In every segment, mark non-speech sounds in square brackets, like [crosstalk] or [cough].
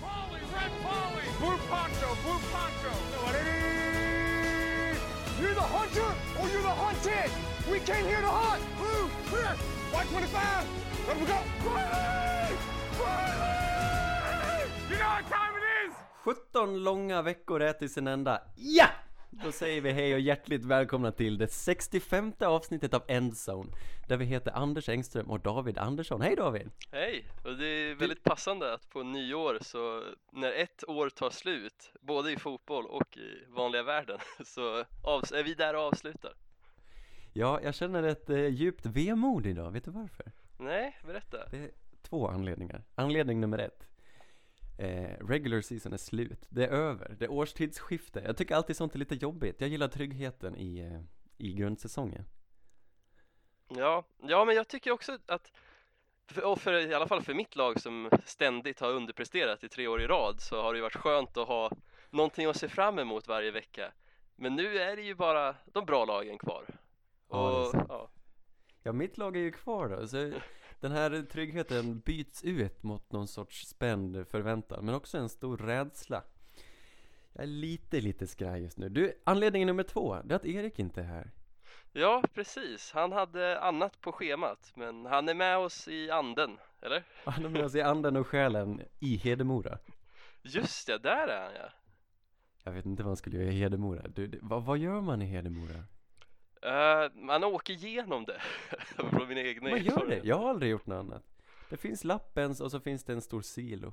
Polly, red Polly, blue poncho, blue poncho. You're the hunter or you're the hunted. We came here to hunt. Blue, clear. White 25. Let we go. Riley! Riley! You know what time it is? 17 långa veckor är till sin ända. Ja! Då säger vi hej och hjärtligt välkomna till det 65 avsnittet av Endzone Där vi heter Anders Engström och David Andersson. Hej David! Hej! Och det är väldigt passande att på nyår så när ett år tar slut både i fotboll och i vanliga världen [laughs] så är vi där och avslutar. Ja, jag känner ett eh, djupt vemod idag. Vet du varför? Nej, berätta. Det är två anledningar. Anledning nummer ett eh, regular season är slut, det är över, det är årstidsskifte. Jag tycker alltid sånt är lite jobbigt. Jag gillar tryggheten i, eh, i grundsäsongen. Ja, ja men jag tycker också att och för, i alla fall för mitt lag som ständigt har underpresterat i tre år i rad så har det ju varit skönt att ha någonting att se fram emot varje vecka. Men nu är det ju bara de bra lagen kvar. Ja, och, ja. ja, mitt lag är ju kvar då, så [laughs] den här tryggheten byts ut mot någon sorts spänd förväntan, men också en stor rädsla. Jag är lite, lite skraj just nu. Du, anledning nummer två, det är att Erik inte är här. Ja, precis. Han hade annat på schemat, men han är med oss i anden, eller? [laughs] Han är med oss i anden och själen i Hedemora. Just det, där är han ja. Jag vet inte vad han skulle göra i Hedemora. Du, vad, vad gör man i Hedemora? Uh, man åker igenom det [laughs] från mina egna Man gör det, jag har aldrig gjort något annat. Det finns Lappens och så finns det en stor silo.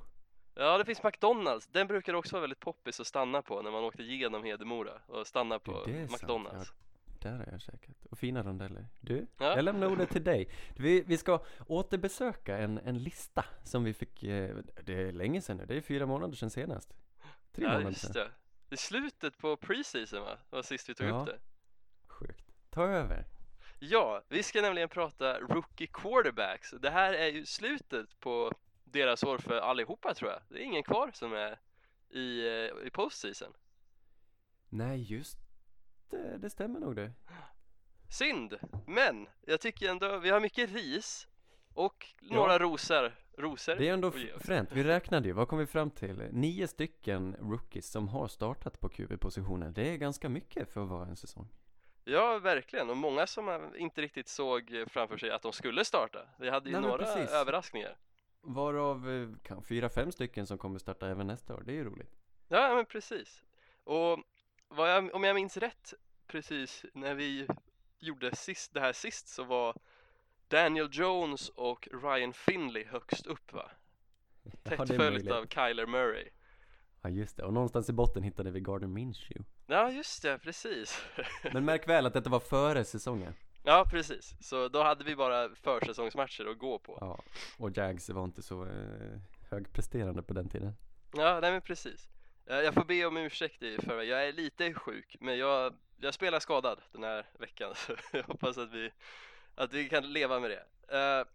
Ja, det finns McDonalds, den brukar också vara väldigt poppis att stanna på när man åkte igenom Hedemora och stanna på McDonalds. Ja, Där har jag käkat, och fina rondeller Du, ja. jag lämnar ordet till dig. Vi, vi ska återbesöka en, en lista som vi fick, eh, det är länge sedan nu, det är fyra månader sedan senast. Tre ja, månader sedan. Ja, just det. Det är slutet på preseason va? Det var sist vi tog ja. upp det. Sjukt Ta över. Ja, vi ska nämligen prata rookie quarterbacks. Det här är ju slutet på deras år för allihopa tror jag. Det är ingen kvar som är i, eh, i postseason. Nej, just det, det stämmer nog det. Synd, men jag tycker ändå vi har mycket ris och några ja. rosor. rosor. Det är ändå fränt. Vi räknade ju, vad kom vi fram till? Nio stycken rookies som har startat på QB-positionen. Det är ganska mycket för att vara en säsong. Ja, verkligen. Och många som inte riktigt såg framför sig att de skulle starta. Vi hade ju Nej, några överraskningar. Varav eh, fyra, fem stycken som kommer starta även nästa år. Det är ju roligt. Ja, men precis. Och jag, om jag minns rätt, precis när vi gjorde sist, det här sist så var Daniel Jones och Ryan Finley högst upp va? [laughs] Tätt ja, följt av Kyler Murray. Ja just det, och någonstans i botten hittade vi Gardner Minshew Ja just det, precis. [laughs] Men märk väl att detta var före säsongen. Ja precis, så då hade vi bara försäsongsmatcher att gå på. Ja, och Jags var inte så eh, högpresterande på den tiden. Ja, nej men precis. Eh, Jag får be om ursäkt i förväg, jag är lite sjuk men jag, jag spelar skadad den här veckan [laughs] så jag hoppas att vi, att vi kan leva med det. Uh,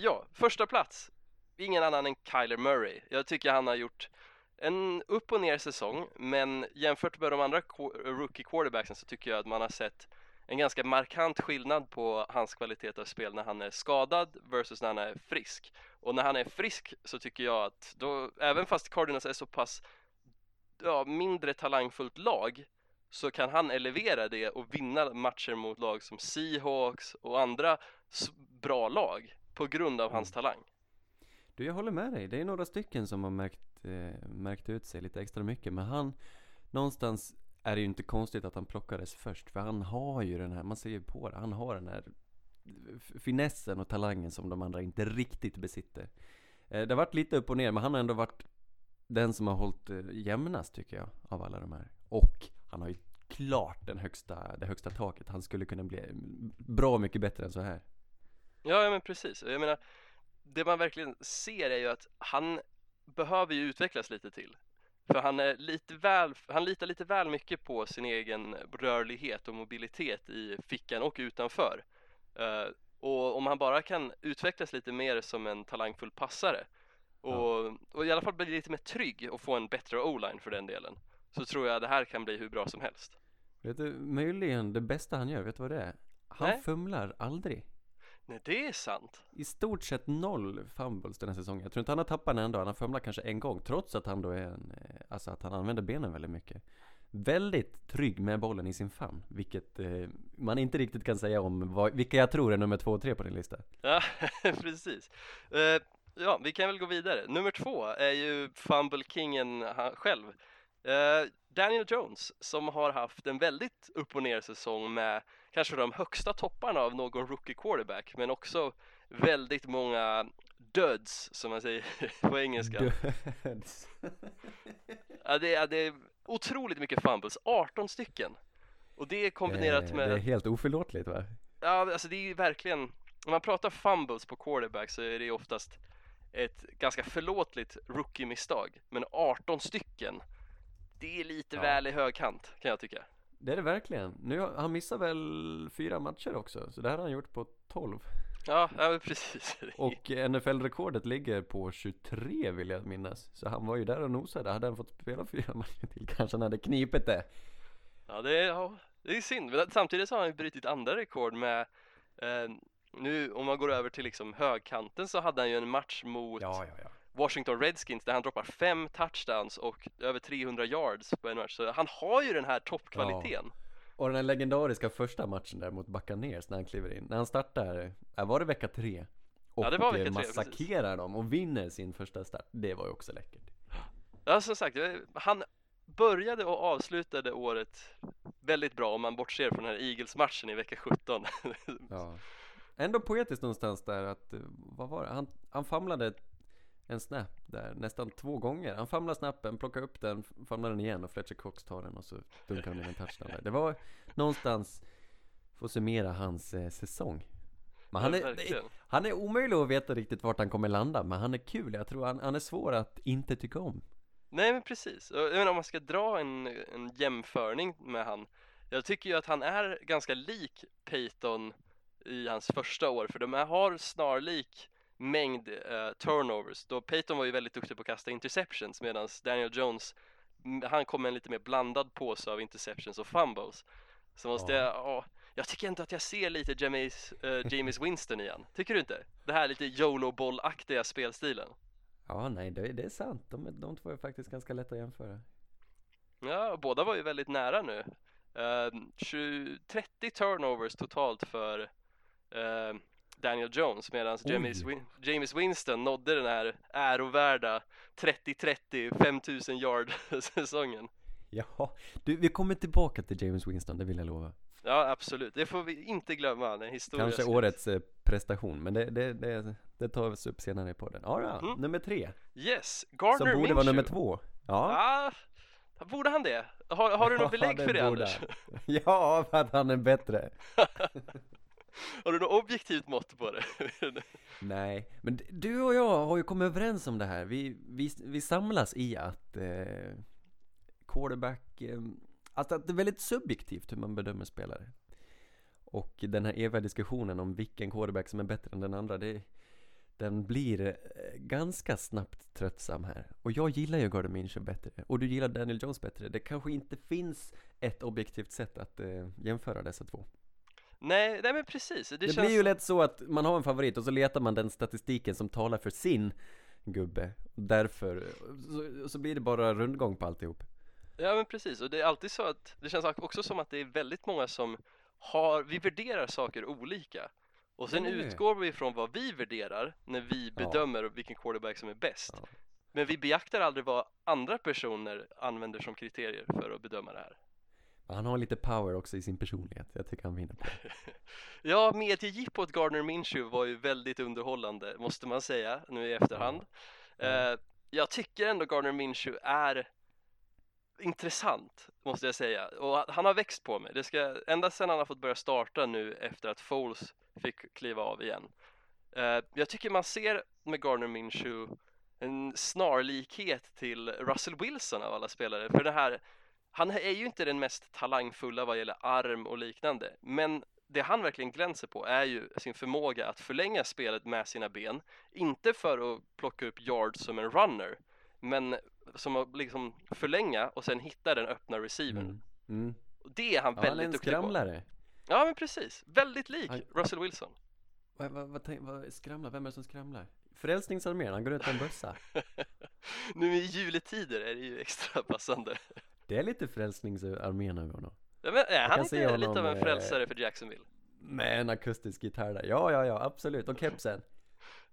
Ja, första plats. Ingen annan än Kyler Murray. Jag tycker han har gjort en upp och ner säsong, men jämfört med de andra rookie quarterbacksen så tycker jag att man har sett en ganska markant skillnad på hans kvalitet av spel när han är skadad versus när han är frisk. Och när han är frisk så tycker jag att då, även fast Cardinals är så pass ja, mindre talangfullt lag så kan han elevera det och vinna matcher mot lag som Seahawks och andra bra lag på grund av hans mm. talang. Du, jag håller med dig. Det är några stycken som har märkt, eh, märkt ut sig lite extra mycket. Men han, någonstans är det ju inte konstigt att han plockades först. För han har ju den här, man ser ju på det, han har den här finessen och talangen som de andra inte riktigt besitter. Eh, det har varit lite upp och ner, men han har ändå varit den som har hållit eh, jämnast tycker jag, av alla de här. Och han har ju klart den högsta, det högsta taket. Han skulle kunna bli mm, bra mycket bättre än så här. Ja, ja men precis. Jag menar, det man verkligen ser är ju att han behöver ju utvecklas lite till. För han, är lite väl, han litar lite väl mycket på sin egen rörlighet och mobilitet i fickan och utanför. Uh, och om han bara kan utvecklas lite mer som en talangfull passare och, ja. och i alla fall bli lite mer trygg och få en bättre o-line för den delen så tror jag det här kan bli hur bra som helst. Vet du, möjligen det bästa han gör, vet du vad det är? Han Nej. fumlar aldrig. Nej, det är sant. I stort sett noll fumbles den här säsongen. Jag tror inte han har tappat en enda, han har fumlat kanske en gång, trots att han då är en, eh, alltså att han använder benen väldigt mycket. Väldigt trygg med bollen i sin famn, vilket eh, man inte riktigt kan säga om vad, vilka jag tror är nummer två och tre på din lista. Ja, [laughs] precis. Eh, ja, vi kan väl gå vidare. Nummer två är ju Fumble-kingen själv. Eh, Daniel Jones, som har haft en väldigt upp och ner säsong med kanske de högsta topparna av någon rookie quarterback, men också väldigt många duds, som man säger [laughs] på engelska. Döds. Ja, det, är, det är otroligt mycket fumbles, 18 stycken. Och det är kombinerat Eh, med... Det är helt oförlåtligt va? Ja, alltså det är ju verkligen, om man pratar fumbles på quarterback så är det oftast ett ganska förlåtligt rookie-misstag. Men 18 stycken, det är lite Ja. väl i högkant kan jag tycka. Det är det verkligen. Nu, han missar väl fyra matcher också, så det här har han gjort på 12. Ja, ja precis. [laughs] Och NFL-rekordet ligger på 23 vill jag minnas. Så han var ju där och nosade. Hade han fått spela fyra matcher till kanske han hade knipit det. Ja, det är, ja, det är synd. Men samtidigt så har han ju brutit andra rekord med eh, nu om man går över till liksom högkanten så hade han ju en match mot ja, ja. Washington Redskins där han droppar fem touchdowns och över 300 yards på en match. Så han har ju den här toppkvaliteten. Och den här legendariska första matchen där mot Buccaneers när han kliver in. När han startar, var det vecka tre? Och Ja, det var vecka tre, massakrerar dem och vinner sin första start. Det var ju också läckert. Ja, som sagt, han började och avslutade året väldigt bra om man bortser från den här Eagles-matchen i vecka 17. Ja. Ändå poetiskt någonstans där att, vad var det? Han, han famlade en snap där nästan två gånger. Han famlar snappen, plockar upp den, famlar den igen och Fletcher Cox tar den och så dunkar han in en touchdown där. Det var någonstans, för att summera hans eh, säsong. Men han är, verkligen. han är omöjlig att veta riktigt vart han kommer landa, men han är kul. Jag tror han, han är svår att inte tycka om. Nej men precis, jag menar, om man ska dra en, en jämförning med han Jag tycker ju att han är ganska lik Peyton i hans första år för de har snarlik mängd eh, turnovers då Peyton var ju väldigt duktig på att kasta interceptions medan Daniel Jones han kom med en lite mer blandad påse av interceptions och fumbles så måste Ja. jag, ja, jag tycker inte att jag ser lite James, eh, James Winston igen, tycker du inte? Det här lite YOLO-boll-aktiga spelstilen Ja, nej, det, det är sant. De, de två är faktiskt ganska lätta att jämföra. Ja, båda var ju väldigt nära nu. Ehm, 20, 30 turnovers totalt för ehm, Daniel Jones medan. James, Win- James Winston nådde den här ärovärda 30-30 5000 yard [laughs] säsongen. Jaha, du, vi kommer tillbaka till James Winston, det vill jag lova. Ja, absolut. Det får vi inte glömma när Kanske skrivs. årets eh, prestation, men det, det, det, det tar vi upp senare i podden. Ja, ja, Mm. nummer tre, Yes, som Gardner borde Minshew. vara nummer två. Ja, Ja, borde han det? Har, har du något [laughs] belägg för det Anders? Ja, för att han är bättre. [laughs] Har du något objektivt mått på det? [laughs] Nej, men du och jag har ju kommit överens om det här. Vi, vi, vi samlas i att eh, quarterback, eh, alltså att det är väldigt subjektivt hur man bedömer spelare. Och den här eviga diskussionen om vilken quarterback som är bättre än den andra, det, den blir eh, ganska snabbt tröttsam här. Och jag gillar ju Gardner Minshew bättre, och du gillar Daniel Jones bättre. Det kanske inte finns ett objektivt sätt att eh, jämföra dessa två nej, nej men precis. Det, Det, känns blir ju lätt så att man har en favorit och så letar man den statistiken som talar för sin gubbe. Därför, så, så blir det bara rundgång på alltihop. Ja men precis, och det är alltid så att det känns också som att det är väldigt många som har, vi värderar saker olika och sen Ja, det. utgår vi från vad vi värderar när vi Ja. bedömer vilken quarterback som är bäst Ja. men vi beaktar aldrig vad andra personer använder som kriterier för att bedöma det här Han har lite power också i sin personlighet, jag tycker han vinner på. [laughs] Ja, mediejippot Gardner Minshew var ju väldigt underhållande måste man säga nu i efterhand Ja. Eh, Jag tycker ändå Gardner Minshew är intressant måste jag säga och han har växt på mig. Det ska, ända sedan han har fått börja starta nu efter att Foles fick kliva av igen. Eh, jag tycker man ser med Gardner Minshew en snarlikhet till Russell Wilson av alla spelare. För det här, han är ju inte den mest talangfulla vad gäller arm och liknande, men det han verkligen glänser på är ju sin förmåga att förlänga spelet med sina ben. Inte för att plocka upp yards som en runner, men som att liksom förlänga och sen hitta den öppna receivern. Mm. Mm. Det är han Ja, han är väldigt en duktig på. skramlare. Ja men precis, väldigt lik Han- Russell Wilson. Vad, vad, vad, vad skramlar? Vem är det som skramlar? Frälsningsarmén, han går ut med en bössa. [laughs] Nu i juletider är det ju extra passande. Det är lite Frälsningsarmén över honom. Ja, men, är han inte lite av en eh, frälsare för Jacksonville? Med en akustisk gitarr där. Ja, ja, ja, absolut. Och kepsen.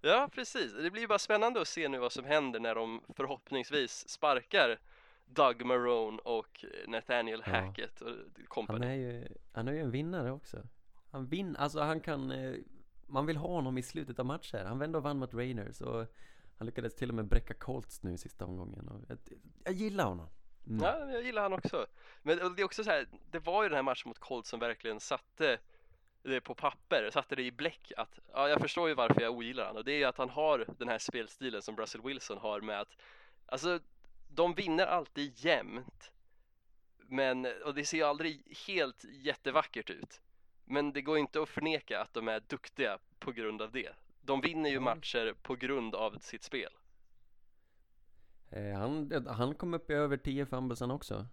Ja, precis. Det blir ju bara spännande att se nu vad som händer när de förhoppningsvis sparkar Doug Marone och Nathaniel Ja. Hackett och Han är ju, han är ju en vinnare också. Han vinner, alltså han kan, eh, man vill ha honom i slutet av matcher. Han vände och vann mot Rainers och han lyckades till och med bräcka Colts nu sista omgången. Och jag, jag gillar honom. Mm. Ja, jag gillar han också. Men det är också så här, det var ju den här matchen mot Colts som verkligen satte det på papper, satte det i bläck att, ja jag förstår ju varför jag ogillar han och det är ju att han har den här spelstilen som Russell Wilson har med att, alltså de vinner alltid jämnt men, och det ser ju aldrig helt jättevackert ut men det går inte att förneka att de är duktiga på grund av det de vinner ju matcher på grund av sitt spel han, han kom upp i över 10 fumbles också.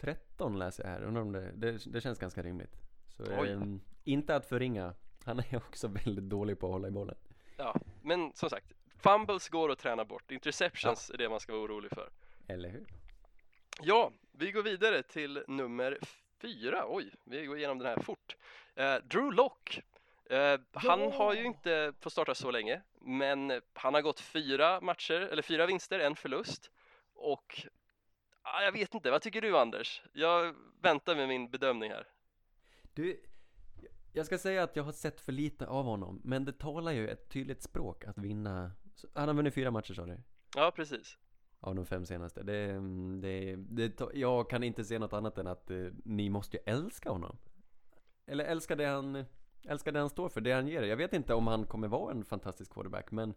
13 läser jag här, undrar om det, det, det känns ganska rimligt. Så eh, inte att förringa. Han är [laughs] också väldigt dålig på att hålla i bollen. Ja, men som sagt, fumbles går att träna bort, interceptions är det man ska vara orolig för. Eller hur? Ja, vi går vidare till nummer fyra. Oj, vi går igenom den här fort. Eh, Drew Lock. Eh, han har ju inte fått starta så länge, men han har gått fyra matcher, eller fyra vinster, en förlust. Och ah, jag vet inte, vad tycker du Anders? Jag väntar med min bedömning här. Du, jag ska säga att jag har sett för lite av honom, men det talar ju ett tydligt språk att vinna. Han har vunnit fyra matcher sa du? Ja, precis. Av de fem senaste. Det, det, det, jag kan inte se något annat än att eh, ni måste ju älska honom. Eller älska det han, Älskar det han står för, det han ger. Jag vet inte om han kommer vara en fantastisk quarterback, men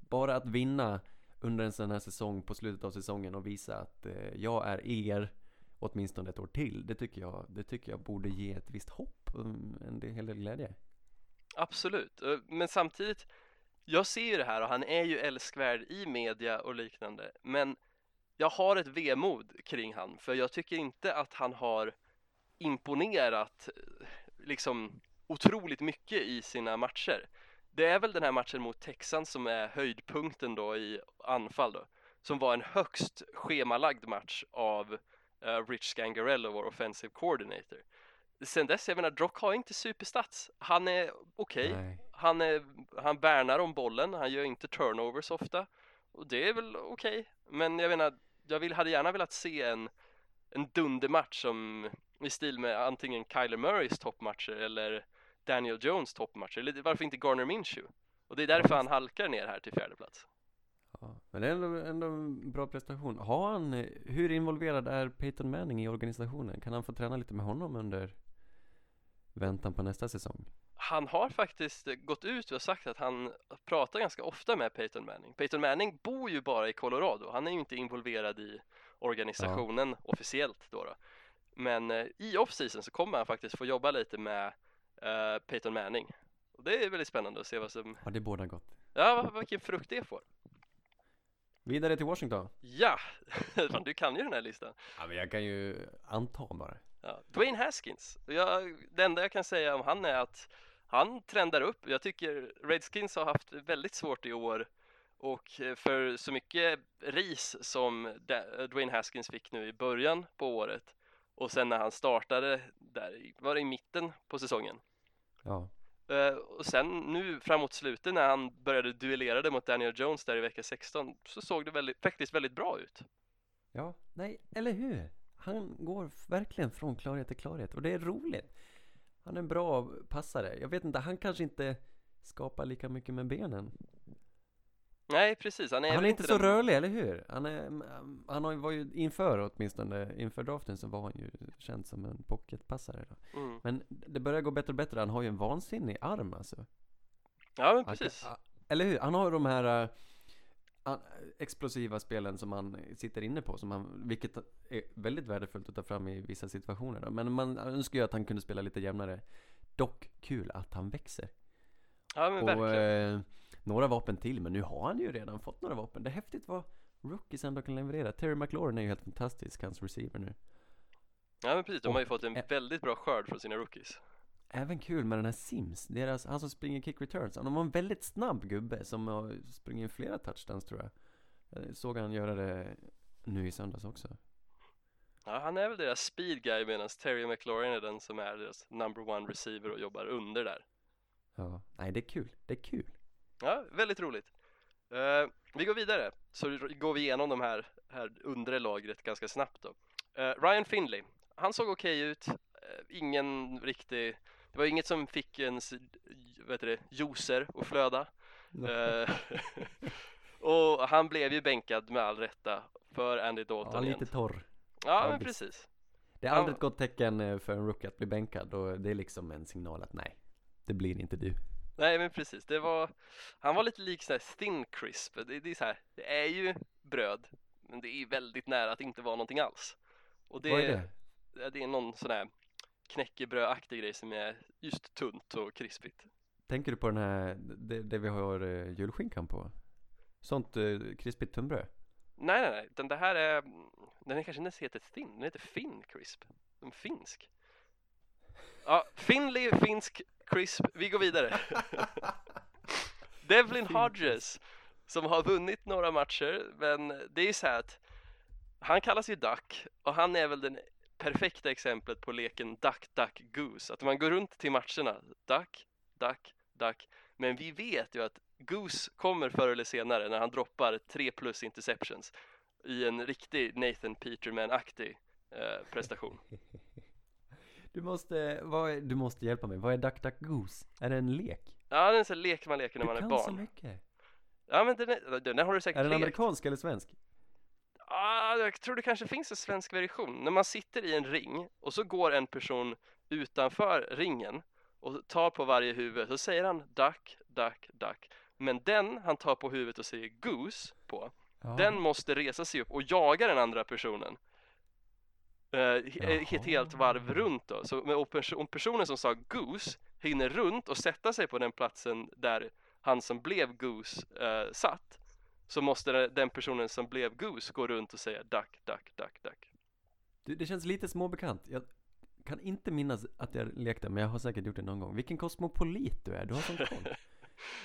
bara att vinna under en sån här säsong på slutet av säsongen och visa att eh, jag är er åtminstone ett år till. Det tycker jag, det tycker jag borde ge ett visst hopp, um, en hel del glädje. Absolut, eh, men samtidigt Jag ser ju det här och han är ju älskvärd i media och liknande Men jag har ett vemod kring han för jag tycker inte att han har imponerat eh, liksom otroligt mycket i sina matcher. Det är väl den här matchen mot Texans som är höjdpunkten då i anfall då Som var en högst schemalagd match av eh, Rich Scangarello, vår offensive coordinator. Sen dess, jag menar, Drock har inte superstats. Han är okej. Nej. han, är, han värnar om bollen, han gör inte turnovers ofta. Och det är väl okej. Men jag menar, jag vill, hade gärna velat se en, en dundermatch som i stil med antingen Kyler Murrays toppmatcher eller Daniel Jones toppmatcher eller varför inte Garner Minshew och det är därför han halkar ner här till fjärde plats Ja, men det är ändå, ändå en bra prestation. Har han, eh, hur involverad är Peyton Manning i organisationen? Kan han få träna lite med honom under väntan på nästa säsong? han har faktiskt gått ut och sagt att han pratar ganska ofta med Peyton Manning. Peyton Manning bor ju bara i Colorado, han är ju inte involverad i organisationen officiellt då, då. Men eh, i off-season så kommer han faktiskt få jobba lite med eh, Peyton Manning. Och det är väldigt spännande att se vad som, Ja, det båda gott. ja vad- vilken frukt det får. Vidare till Washington. Ja, [laughs] Fan, du kan ju den här listan. Ja, men jag kan ju anta bara. Ja, Dwayne Haskins, jag, det enda jag kan säga om han är att han trendar upp. Jag tycker Redskins har haft väldigt svårt i år och eh, för så mycket ris som Dwayne Haskins fick nu i början på året och sen när han startade där, var det i mitten på säsongen Ja. Eh, och sen nu framåt slutet när han började duellera mot Daniel Jones där i vecka 16 så såg det väldigt, faktiskt väldigt bra ut. Ja, nej, eller hur? Han går verkligen från klarhet till klarhet och det är roligt. Han är en bra passare. Jag vet inte, han kanske inte skapar lika mycket med benen. Nej precis, han är, han är inte så den- rörlig, eller hur? Han, är, mm, han var ju inför åtminstone, inför draften så var han ju känd som en pocketpassare då. Mm. Men det börjar gå bättre och bättre, han har ju en vansinnig arm alltså. Ja men Han precis. a- eller hur? Han har ju de här an- explosiva spelen som han sitter inne på, som han, vilket är väldigt värdefullt att ta fram i vissa situationer då. Men man önskar ju att han kunde spela lite jämnare. Dock kul att han växer. Ja men och verkligen. eh, några vapen till, men nu har han ju redan fått några vapen. Det är häftigt vad rookies ändå kan leverera. Terry McLaurin är ju helt fantastisk, hans receiver nu. Ja men precis, de har ju fått en eh, väldigt bra skörd från sina rookies. även kul med den här Sims, deras, han som springer kick returns. Han var en väldigt snabb gubbe som har sprungit in flera touchdowns tror jag. Jag såg han göra det nu i söndags också. Ja, han är väl deras speed guy medan Terry McLaurin är den som är deras number one receiver och jobbar under där. Ja, nej det är kul, det är kul. Ja, väldigt roligt. Eh, vi går vidare, så går vi igenom de här, här undre lagret ganska snabbt då. Eh, Ryan Finley, han såg okej ut, eh, ingen riktig, det var inget som fick ens, heter det, juicer att flöda. [laughs] Och han blev ju bänkad med all rätta för Andy Dalton Ja, igen. lite torr. Ja, men precis. Det är aldrig ett gott tecken för en rookie att bli bänkad och det är liksom en signal att nej, det blir inte du. Nej men precis, det var, han var lite lik sån här thin crisp, det, det är så här, det är ju bröd, men det är väldigt nära att inte vara någonting alls. Och det, Vad är det? det är någon sån här knäckebrödaktig grej som är just tunt och krispigt. Tänker du på den här, det, det vi har uh, julskinkan på? Sånt uh, krispigt tunnbröd? Nej nej nej, den det här är, den är kanske inte heter thin, den heter fin crisp, en finsk. Ja, Finley, finsk crisp, vi går vidare. [laughs] Devlin Hodges som har vunnit några matcher men det är ju så här att han kallas ju Duck och han är väl den perfekta exemplet på leken Duck, Duck, Goose att man går runt till matcherna Duck, Duck, Duck men vi vet ju att Goose kommer förr eller senare när han droppar 3 plus interceptions i en riktig Nathan Peterman-aktig eh, prestation. [laughs] Du måste, vad du måste hjälpa mig, vad är Duck Duck Goose? Är det en lek? Ja, det är en sån lek man leker när Du man är kan barn. så mycket! Ja men den, är, den har du säkert Är den lekt. amerikansk eller svensk? Ah, jag tror det kanske finns en svensk version. När man sitter i en ring och så går en person utanför ringen och tar på varje huvud så säger han duck, duck, duck. Men den han tar på huvudet och säger goose på, Ja. den måste resa sig upp och jaga den andra personen. Eh, ett helt varv runt då. Så om pers- om personen som sa goose hinner runt och sätta sig på den platsen där han som blev goose eh, satt så måste den- personen som blev goose gå runt och säga duck, duck, duck, duck. Du, det känns lite småbekant. Jag kan inte minnas att jag lekte, men jag har säkert gjort det någon gång. Vilken kosmopolit du är, du har sån koll. [laughs]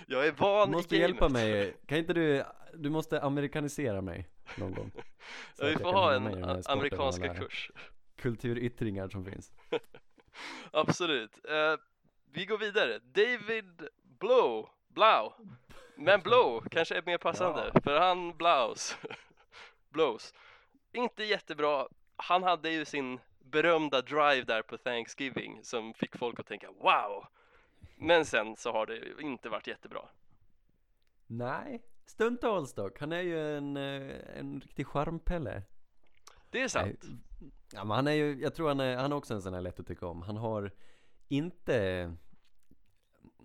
Jag är van Du måste i hjälpa mig, [laughs] kan inte du, du måste amerikanisera mig någon gång. [laughs] Ja, vi får ha en amerikanska kurs. [laughs] Kulturyttringar som finns. [laughs] Absolut. Eh, vi går vidare. David Blow. Blau. Men Blow kanske är mer passande, för han blows. blows. Inte jättebra. Han hade ju sin berömda drive där på Thanksgiving som fick folk att tänka wow. Men sen så har det inte varit jättebra. Nej, stundtals dock. Han är ju en, eh, en riktig charmpelle. Det är sant. Ja, men han är ju, jag tror han är, han är också en sån här lätt att tycka om. Han har inte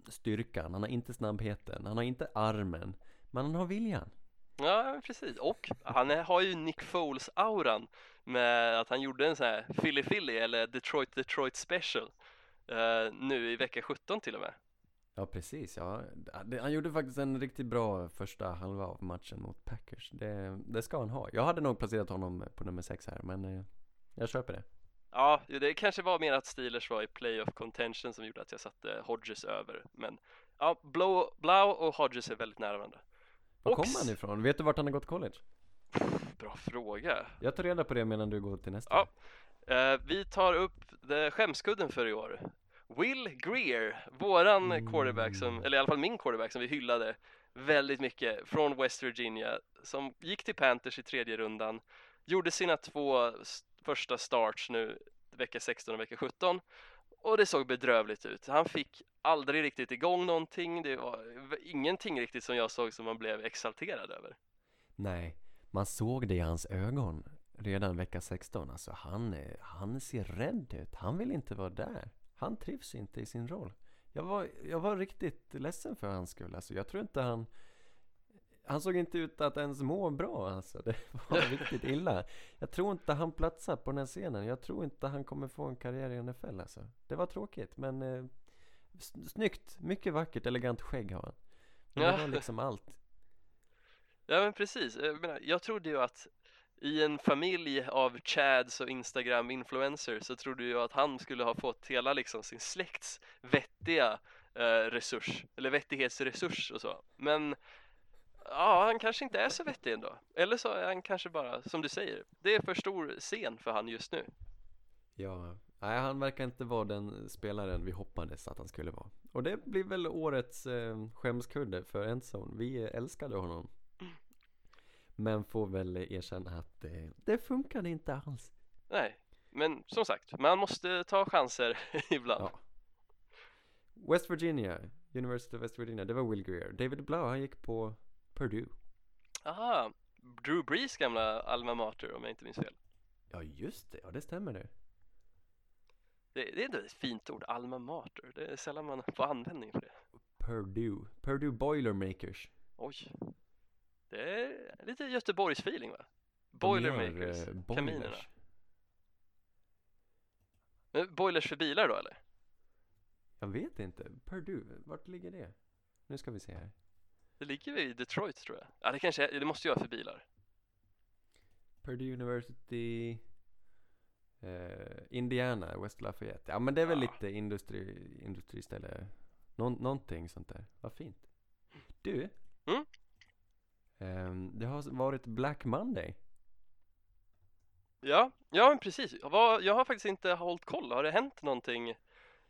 styrkan, han har inte snabbheten, han har inte armen. Men han har viljan. Ja, precis. Och han är, har ju Nick Foles-auran med att han gjorde en sån här Philly Philly eller Detroit Detroit special eh, nu i vecka 17 till och med. Ja precis, ja. Han gjorde faktiskt en riktigt bra första halva av matchen mot Packers. Det, det ska han ha. Jag hade nog placerat honom på nummer sex här, men eh, jag köper det. Ja, det kanske var mer att Steelers var i playoff contention som gjorde att jag satte Hodges över. Men ja, Blau, Blau och Hodges är väldigt nära varandra. Var kommer han ifrån? Vet du vart han har gått college? Bra fråga. Jag tar reda på det medan du går till nästa. Ja. Eh, vi tar upp skämskudden för i år. Will Greer, våran Mm. quarterback som, eller i alla fall min quarterback som vi hyllade väldigt mycket från West Virginia som gick till Panthers i tredje rundan, gjorde sina två första starts nu vecka 16 och vecka 17 och det såg bedrövligt ut. Han fick aldrig riktigt igång någonting, det var ingenting riktigt som jag såg som man blev exalterad över. Nej, man såg det i hans ögon redan vecka 16. Alltså han, han ser rädd ut. Han vill inte vara där. Han trivs inte i sin roll. Jag var, jag var riktigt ledsen för hans skull. Alltså jag tror inte han... Han såg inte ut att ens må bra alltså. Det var [laughs] riktigt illa. Jag tror inte han platsar på den här scenen. Jag tror inte han kommer få en karriär i NFL alltså. Det var tråkigt men... Eh, snyggt, mycket vackert, elegant skägg har han. Men Ja. det var liksom allt. Ja men precis, jag, menar, jag trodde ju att i en familj av chads och Instagram-influencers så trodde jag att han skulle ha fått hela liksom sin släkts vettiga eh, resurs, eller vettighetsresurs och så. Men ja, han kanske inte är så vettig ändå. Eller så är han kanske bara, som du säger, det är för stor scen för han just nu. Ja, nej han verkar inte vara den spelaren vi hoppades att han skulle vara. Och det blir väl årets eh, skämskudde för Endzone. Vi älskade honom. Men får väl erkänna att eh, det funkade inte alls. Nej, men som sagt, man måste ta chanser [laughs] ibland. Ja. West Virginia, University of West Virginia, det var Will Greer. David Blau, han gick på Purdue. Aha, Drew Brees gamla alma mater om jag inte minns fel. Ja just det, ja det stämmer det. Det, det är ändå ett fint ord, alma mater. Det är sällan man får användning för det. Purdue, Purdue Boilermakers. Oj. Det är lite Göteborgs-feeling va? De gör, Boilermakers, eh, kaminerna. boilers. Men boilers för bilar då eller? Jag vet inte, Purdue, vart ligger det? Nu ska vi se här. Det ligger i Detroit tror jag. Ja det kanske är, det måste ju vara för bilar. Purdue University eh, Indiana, West Lafayette. Ja men det är väl Ja. lite industri, industriställe. Någon, någonting sånt där. Vad fint. Du. Mm? Ehm, det har varit Black Monday. Ja, ja men precis. Jag har faktiskt inte hållit koll. Har det hänt någonting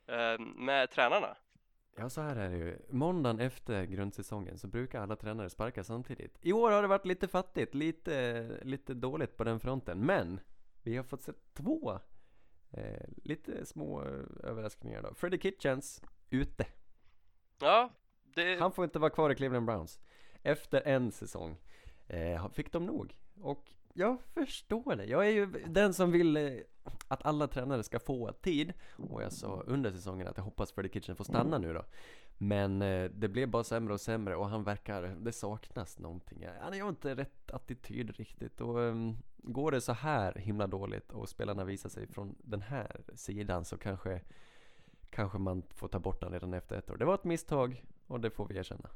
eh, med tränarna? Ja så här är det ju. Måndagen efter grundsäsongen så brukar alla tränare sparka samtidigt. I år har det varit lite fattigt, lite, lite dåligt på den fronten. Men vi har fått se två eh, lite små eh, överraskningar då. Freddie Kitchens ute. Ja, det... Han får inte vara kvar i Cleveland Browns. Efter en säsong eh, fick de nog. Och jag förstår det. Jag är ju den som vill eh, att alla tränare ska få tid. Och jag sa under säsongen att jag hoppas Freddie Kitchen får stanna nu då. Men eh, det blev bara sämre och sämre och han verkar, det saknas någonting. Han har inte rätt attityd riktigt. Och ehm, går det så här himla dåligt och spelarna visar sig från den här sidan så kanske Kanske man får ta bort den redan efter ett år. Det var ett misstag och det får vi erkänna.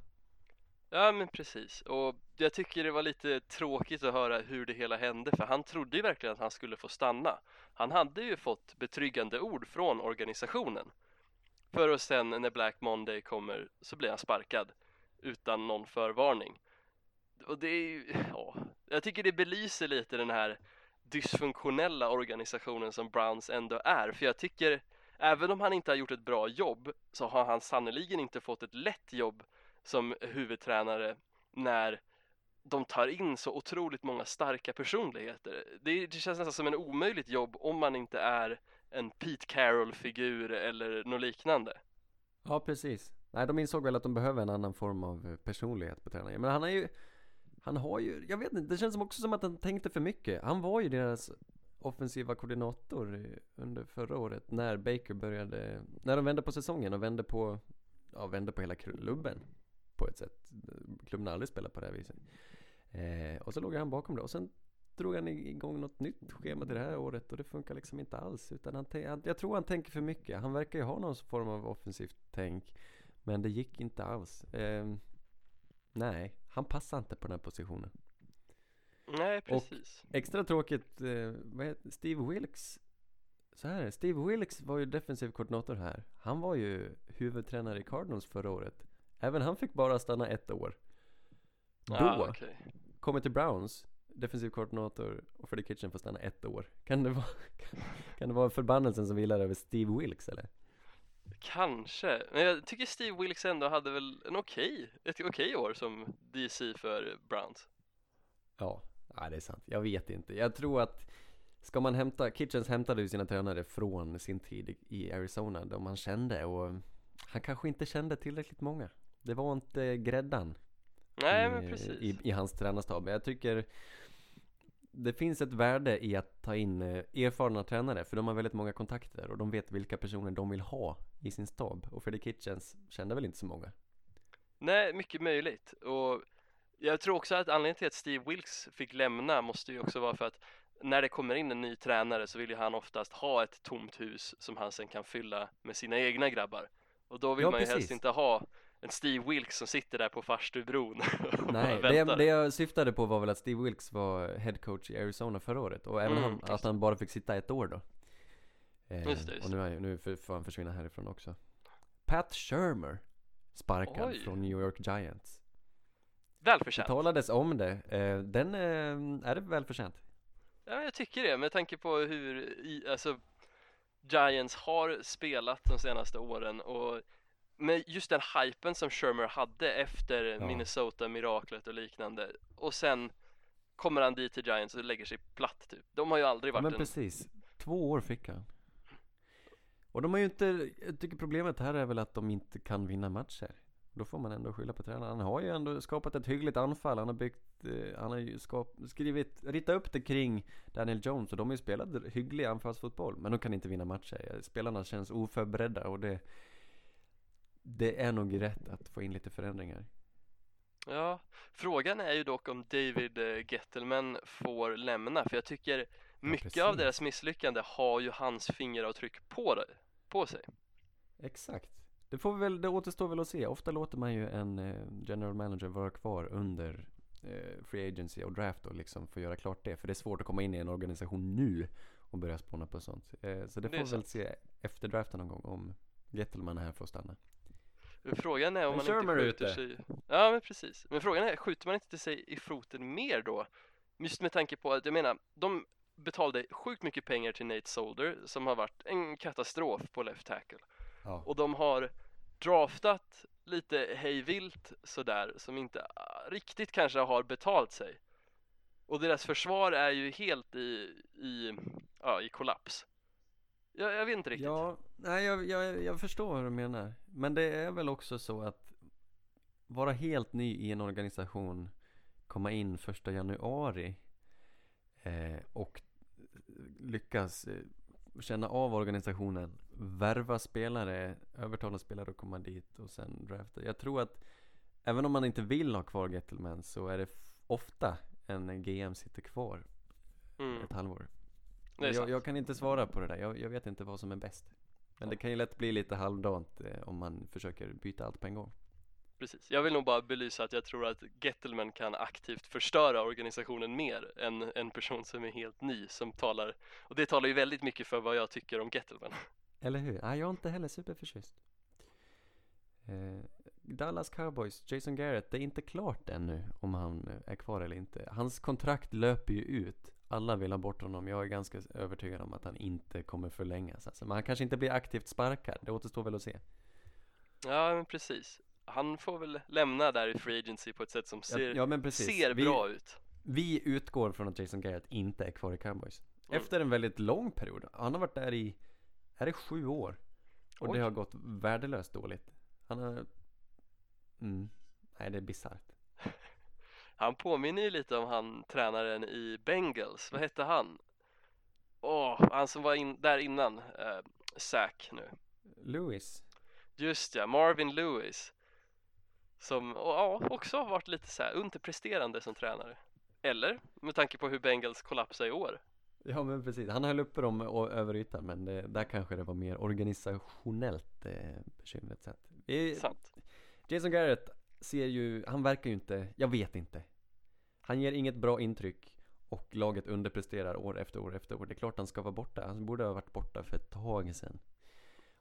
Ja men precis, och jag tycker det var lite tråkigt att höra hur det hela hände för han trodde ju verkligen att han skulle få stanna. Han hade ju fått betryggande ord från organisationen. För och sen när Black Monday kommer så blir han sparkad utan någon förvarning. Och det är ju, ja, jag tycker det belyser lite den här dysfunktionella organisationen som Browns ändå är. För jag tycker, även om han inte har gjort ett bra jobb så har han sannoliken inte fått ett lätt jobb som huvudtränare när de tar in så otroligt många starka personligheter. Det, det känns nästan som en omöjligt jobb om man inte är en Pete Carroll-figur eller något liknande. Ja, precis. Nej, de insåg väl att de behöver en annan form av personlighet på tränaren. Men han är ju, han har ju, jag vet inte, det känns som också som att han tänkte för mycket. Han var ju deras offensiva koordinator under förra året när Baker började, när de vände på säsongen och vände på, ja, vände på hela klubben på ett sätt. Klubben har aldrig spelat på det här viset. Eh, och så låg han bakom det och sen drog han igång något nytt schema till det här året och det funkar liksom inte alls. Utan han, han, jag tror han tänker för mycket. Han verkar ju ha någon form av offensivt tänk. Men det gick inte alls. Eh, nej, han passar inte på den här positionen. Nej, precis. Extra tråkigt, eh, Steve Wilkes så här är Steve Wilkes var ju defensiv koordinator här. Han var ju huvudtränare i Cardinals förra året. Även han fick bara stanna ett år. Då Ah, okej. kommer till Browns, defensiv koordinator och Freddie Kitchen får stanna ett år. Kan det vara, [laughs] kan det vara förbannelsen som vilar över Steve Wilkes eller? Kanske, men jag tycker Steve Wilkes ändå hade väl en okej, ett okej år som DC för Browns. Ja, ja, det är sant. Jag vet inte. Jag tror att ska man hämta, Kitchens hämtade ju sina tränare från sin tid i- i Arizona, de han kände och han kanske inte kände tillräckligt många. Det var inte gräddan Nej, i, men precis. i, i hans tränarstab. Jag tycker det finns ett värde i att ta in eh, erfarna tränare för de har väldigt många kontakter och de vet vilka personer de vill ha i sin stab. Och Freddie Kitchens kände väl inte så många. Nej, mycket möjligt. Och jag tror också att anledningen till att Steve Wilkes fick lämna måste ju också vara för att när det kommer in en ny tränare så vill ju han oftast ha ett tomt hus som han sen kan fylla med sina egna grabbar. Och då vill Ja, man ju precis. helst inte ha en Steve Wilkes som sitter där på farstubron Nej, det, det jag syftade på var väl att Steve Wilkes var head coach i Arizona förra året och även Mm, han, att han bara fick sitta ett år då. Eh, Just det, just och nu, är, nu får han försvinna härifrån också. Pat Shermer sparkad Oj. från New York Giants. Det Välförtjänt. talades om det. Eh, den eh, är det välförtjänt. Ja, jag tycker det med tanke på hur i, alltså, Giants har spelat de senaste åren och med just den hypen som Shermer hade efter Ja. Minnesota-miraklet och liknande och sen kommer han dit till Giants och lägger sig platt typ. De har ju aldrig Ja varit men en... precis. Två år fick han. Och de har ju inte, jag tycker problemet här är väl att de inte kan vinna matcher. Då får man ändå skylla på tränaren. Han har ju ändå skapat ett hyggligt anfall. Han har byggt, eh, han har ju skap, skrivit, ritat upp det kring Daniel Jones och de har ju spelat hygglig anfallsfotboll. Men de kan inte vinna matcher. Spelarna känns oförberedda och det, det är nog rätt att få in lite förändringar. Ja, frågan är ju dock om David eh, Gettelman får lämna för jag tycker mycket av precis. deras misslyckande har ju hans fingeravtryck på, det, på sig. Exakt. Det får vi väl, det återstår väl att se. Ofta låter man ju en eh, general manager vara kvar under eh, free agency och draft och liksom få göra klart det. För det är svårt att komma in i en organisation nu och börja spåna på sånt. Så det Det får är vi väl se efter draften någon gång om Gettelman här får stanna. Frågan är om Men man inte skjuter ute. sig Ja men precis, men frågan är, skjuter man inte sig i foten mer då? Just med tanke på att, jag menar, de betalade sjukt mycket pengar till Nate Solder som har varit en katastrof på left tackle Ja. och de har draftat lite hejvilt sådär som inte ah, riktigt kanske har betalt sig och deras försvar är ju helt i, i, ja, i kollaps jag, jag vet inte riktigt Ja, nej jag, jag, jag förstår vad du menar. Men det är väl också så att vara helt ny i en organisation, komma in första januari eh, och lyckas eh, känna av organisationen, värva spelare, övertala spelare att komma dit och sen drafta. Jag tror att även om man inte vill ha kvar Gettelman så är det ofta en GM sitter kvar mm, ett halvår. Jag, jag kan inte svara på det där, jag, jag vet inte vad som är bäst. Men det kan ju lätt bli lite halvdant eh, om man försöker byta allt på en gång. Precis, jag vill nog bara belysa att jag tror att Gettelman kan aktivt förstöra organisationen mer än en person som är helt ny som talar och det talar ju väldigt mycket för vad jag tycker om Gettelman. Eller hur? Nej, jag är inte heller superförtjust. Eh, Dallas Cowboys, Jason Garrett, det är inte klart ännu om han är kvar eller inte. Hans kontrakt löper ju ut. Alla vill ha bort honom. Jag är ganska övertygad om att han inte kommer förlängas. Alltså. Men han kanske inte blir aktivt sparkad. Det återstår väl att se. Ja, men precis. Han får väl lämna där i Free Agency på ett sätt som Ja, ser, ja precis. ser vi, bra ut. Vi utgår från att Jason Garrett inte är kvar i Cowboys. Mm. Efter en väldigt lång period. Han har varit där i, är det sju år? Och Oj. det har gått värdelöst dåligt. Han har, mm, nej det är bisarrt. [laughs] Han påminner ju lite om han tränaren i Bengals, vad hette han? Åh, han som var in, där innan, eh, Zack nu. Lewis. Just ja, Marvin Lewis. Som ja, också har varit lite så här underpresterande som tränare. Eller, med tanke på hur Bengals kollapsade i år. Ja men precis, han höll uppe dem över ytan men det, där kanske det var mer organisationellt eh, bekymret sett. Vi, Sant. Jason Garrett ser ju, han verkar ju inte, jag vet inte. Han ger inget bra intryck och laget underpresterar år efter år efter år. Det är klart han ska vara borta, han borde ha varit borta för ett tag sedan.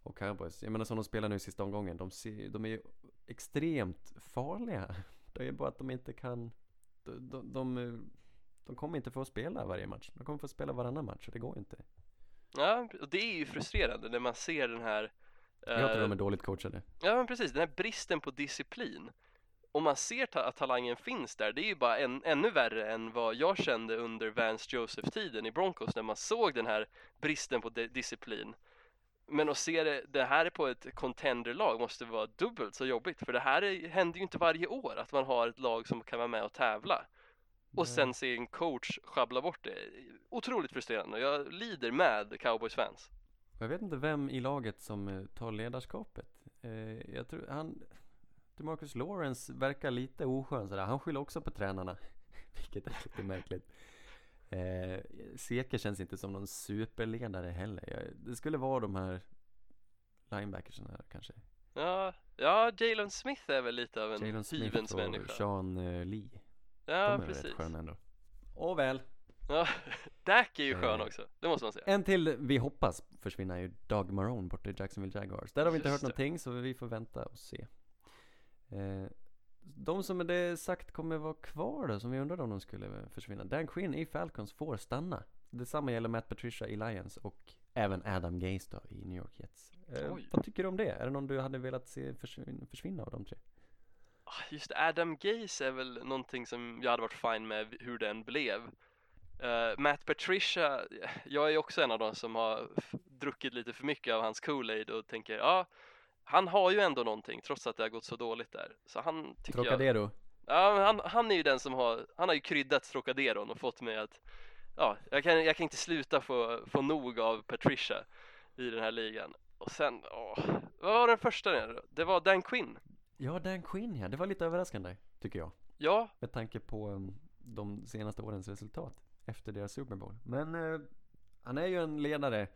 Och Cowboys, jag menar som de spelar nu i sista omgången, de, ser, de är ju extremt farliga. Det är bara att de inte kan, de, de, de, de kommer inte få spela varje match. De kommer få spela varannan match och det går inte. Ja, och det är ju frustrerande när man ser den här Jag tror eh, de är dåligt coachade. Ja men precis, den här bristen på disciplin. Om man ser att talangen finns där, det är ju bara en, ännu värre än vad jag kände under Vance Joseph-tiden i Broncos när man såg den här bristen på di- disciplin. Men att se det, det här är på ett contenderlag måste vara dubbelt så jobbigt för det här är, händer ju inte varje år att man har ett lag som kan vara med och tävla. Och sen se en coach sjabbla bort det. Otroligt frustrerande och jag lider med Cowboys fans. Jag vet inte vem i laget som eh, tar ledarskapet. Eh, jag tror han, Demarcus Lawrence verkar lite oskön sådär. Han skyller också på tränarna. [laughs] Vilket är lite märkligt. Eh, Seke känns inte som någon superledare heller. Jag, det skulle vara de här linebackersen här kanske. Ja, ja Jalen Smith är väl lite av en Jalen Smith hyvens och människa. Sean eh, Lee. Ja, De är väl precis. rätt sköna ändå. Och väl. Ja, [laughs] Dak är ju skön Eh, också, det måste man säga. En till vi hoppas försvinna är ju Doug Marone borta i Jacksonville Jaguars. Där har vi inte Just hört det. någonting så vi får vänta och se. Eh, de som det är sagt kommer vara kvar då, som vi undrade om de skulle försvinna. Dan Quinn i Falcons får stanna. Detsamma gäller Matt Patricia i Lions och även Adam Gase då i New York Jets. Eh, vad tycker du om det? Är det någon du hade velat se försvinna, försvinna av de tre? Ah, Just det, Adam Gase är väl någonting som jag hade varit fine med hur den blev. Eh, Matt Patricia, jag är också en av de som har druckit lite för mycket av hans Kool-Aid och tänker, ja, han har ju ändå någonting trots att det har gått så dåligt där. Så han tycker jag, Trocadero? ja, men han, han är ju den som har, han har ju kryddat Trocaderon och fått mig att, ja, jag kan, jag kan inte sluta få, få nog av Patricia i den här ligan. Och sen, åh, vad var den första nu? Det var Dan Quinn. Ja, Dan Quinn ja. Det var lite överraskande, tycker jag. Ja, Med tanke på um, de senaste årens resultat efter deras Super Bowl. Men eh, han är ju en ledare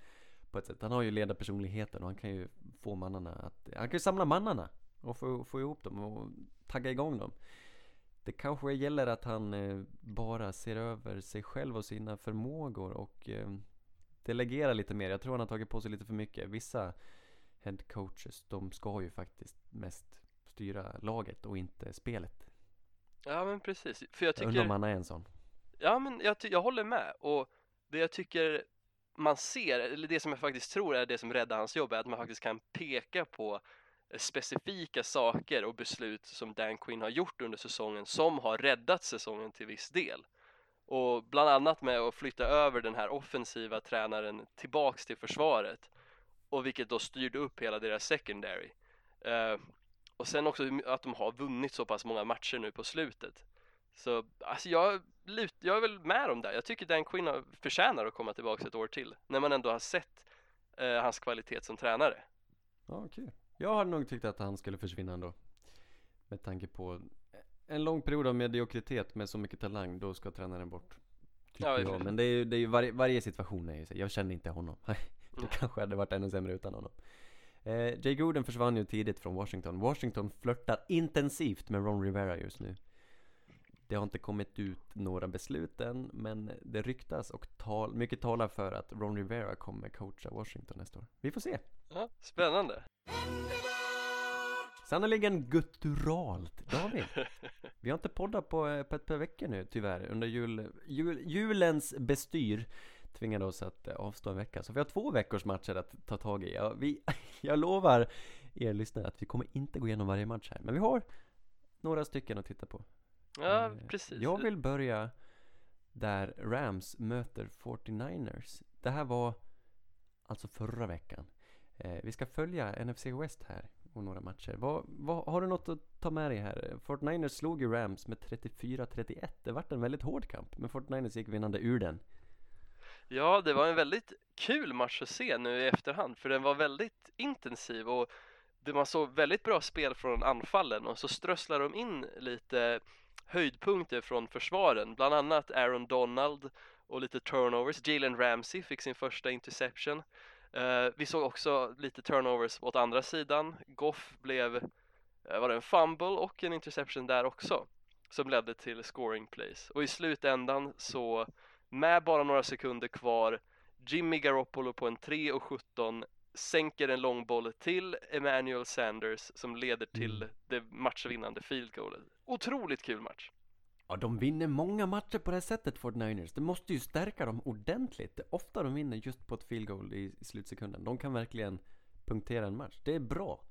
på ett sätt. Han har ju ledarpersonligheten och han kan ju få mannarna att, han kan ju samla mannarna och få, få ihop dem och tagga igång dem. Det kanske gäller att han eh, bara ser över sig själv och sina förmågor och eh, delegerar lite mer. Jag tror han har tagit på sig lite för mycket. Vissa head coaches, de ska ju faktiskt mest styra laget och inte spelet. ja men precis. För jag Jag undrar tycker om han är en sån. Ja, men jag, jag håller med och det jag tycker man ser, eller det som jag faktiskt tror är det som räddar hans jobb är att man faktiskt kan peka på eh, specifika saker och beslut som Dan Quinn har gjort under säsongen som har räddat säsongen till viss del. Och bland annat med att flytta över den här offensiva tränaren tillbaks till försvaret och vilket då styrde upp hela deras secondary. Eh, och sen också att de har vunnit så pass många matcher nu på slutet. Så alltså jag, jag är väl med om det. Jag tycker Dan Quinn förtjänar att komma tillbaka ett år till. När man ändå har sett eh, hans kvalitet som tränare. Ja, kul. Jag hade nog tyckt att han skulle försvinna ändå. Med tanke på en lång period av mediokritet med så mycket talang, då ska tränaren bort. Ja, jag. Men det är ju, det är ju varje, varje situation är ju så. Jag känner inte honom. [laughs] det kanske hade varit ännu sämre utan honom. Eh, Jay Gruden försvann ju tidigt från Washington. Washington flörtar intensivt med Ron Rivera just nu. Det har inte kommit ut några beslut än, men det ryktas och tal, mycket talar för att Ron Rivera kommer coacha Washington nästa år. Vi får se. Ja, spännande. Sannerligen gutturalt, David. [laughs] Vi har inte poddat på, eh, på ett par veckor nu tyvärr. Under jul, jul, julens bestyr tvingade oss att eh, avstå en vecka. Så vi har två veckors matcher att ta tag i. Ja, vi, [laughs] jag lovar er lyssnare att vi kommer inte gå igenom varje match här. Men vi har några stycken att titta på. Ja, Eh, precis. Jag vill börja där Rams möter 49ers. Det här var alltså förra veckan. Eh, vi ska följa NFC West här och några matcher. Vad, vad, har du något att ta med dig här? 49ers slog ju Rams med 34-31. Det vart en väldigt hård kamp, men 49ers gick vinnande ur den. Ja, det var en väldigt kul match att se nu i efterhand för den var väldigt intensiv och man såg väldigt bra spel från anfallen och så strösslar de in lite höjdpunkter från försvaren, bland annat Aaron Donald och lite turnovers. Jalen Ramsey fick sin första interception. Uh, vi såg också lite turnovers åt andra sidan. Goff blev, uh, var det en fumble och en interception där också som ledde till scoring plays. Och i slutändan så med bara några sekunder kvar Jimmy Garoppolo på en 3 och 17 sänker en långboll till Emmanuel Sanders som leder till Mm. det matchvinnande field goalet. Otroligt kul match. Ja, de vinner många matcher på det här sättet, 49ers. Det måste ju stärka dem ordentligt. Det är ofta de vinner just på ett field goal i, i slutsekunden. De kan verkligen punktera en match. Det är bra.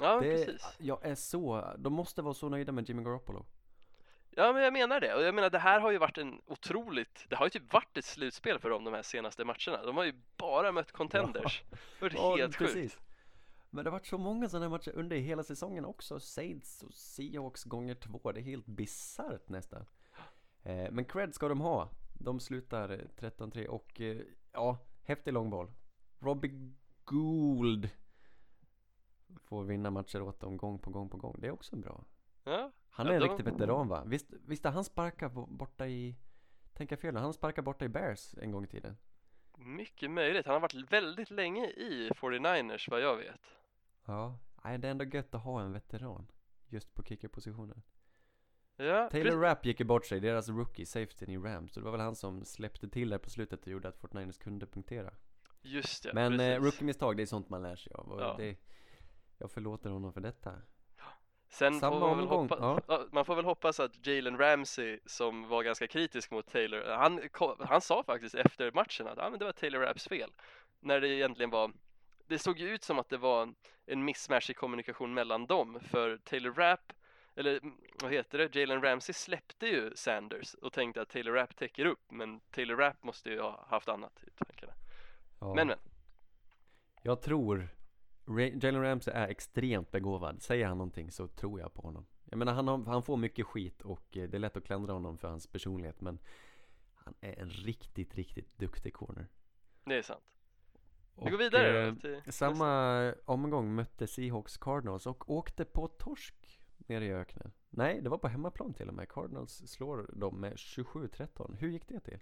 Ja, det, precis. Jag är så, de måste vara så nöjda med Jimmy Garoppolo. Ja, men jag menar det. Och jag menar, det här har ju varit en otroligt, det har ju typ varit ett slutspel för dem de här senaste matcherna. De har ju bara mött contenders. Det har varit helt sjukt. Men det har varit så många sådana här matcher under hela säsongen också. Saints och Seahawks gånger två. Det är helt bisarrt nästan. Eh, men cred ska de ha. De slutar eh, 13-3 och eh, ja, häftig långboll. Robbie Gould får vinna matcher åt dem gång på gång på gång. Det är också bra. Ja, Han Ja, är en de- riktig veteran va? Visst, visst har han sparkat bo- borta i... Tänker jag fel? Han sparkade borta i Bears en gång i tiden. mycket möjligt. Han har varit väldigt länge i 49ers vad jag vet. Ja. nej, det är ändå gött att ha en veteran. Just på kickerpositionen. Ja, Taylor pre- Rapp gick ju bort sig, deras rookie, safetyn i Rams. Så det var väl han som släppte till där på slutet och gjorde att Fortniners kunde punktera. just det, Men eh, precis. rookie-misstag, det är sånt man lär sig av. Och Ja. det, jag förlåter honom för detta. Sen Samma får man, omgång, hoppa, [laughs] ja. man får väl hoppas att Jalen Ramsey som var ganska kritisk mot Taylor, han, han sa faktiskt efter matchen att ah, men det var Taylor Rapps fel. När det egentligen var, det såg ju ut som att det var en mismatch i kommunikation mellan dem för Taylor Rapp, eller mm, vad heter det, Jalen Ramsey släppte ju Sanders och tänkte att Taylor Rapp täcker upp men Taylor Rapp måste ju ha haft annat i tankarna. Ja. Men men, Jag tror Jalen Ramsey är extremt begåvad. Säger han någonting så tror jag på honom. Jag menar han, har, han får mycket skit och eh, det är lätt att klandra honom för hans personlighet men han är en riktigt, riktigt duktig corner. det är sant. Vi går Och, vidare eh, då till nästa. Samma omgång mötte Seahawks Cardinals och åkte på torsk nere i öknen. Nej, det var på hemmaplan till och med. Cardinals slår dem med 27-13. Hur gick det till?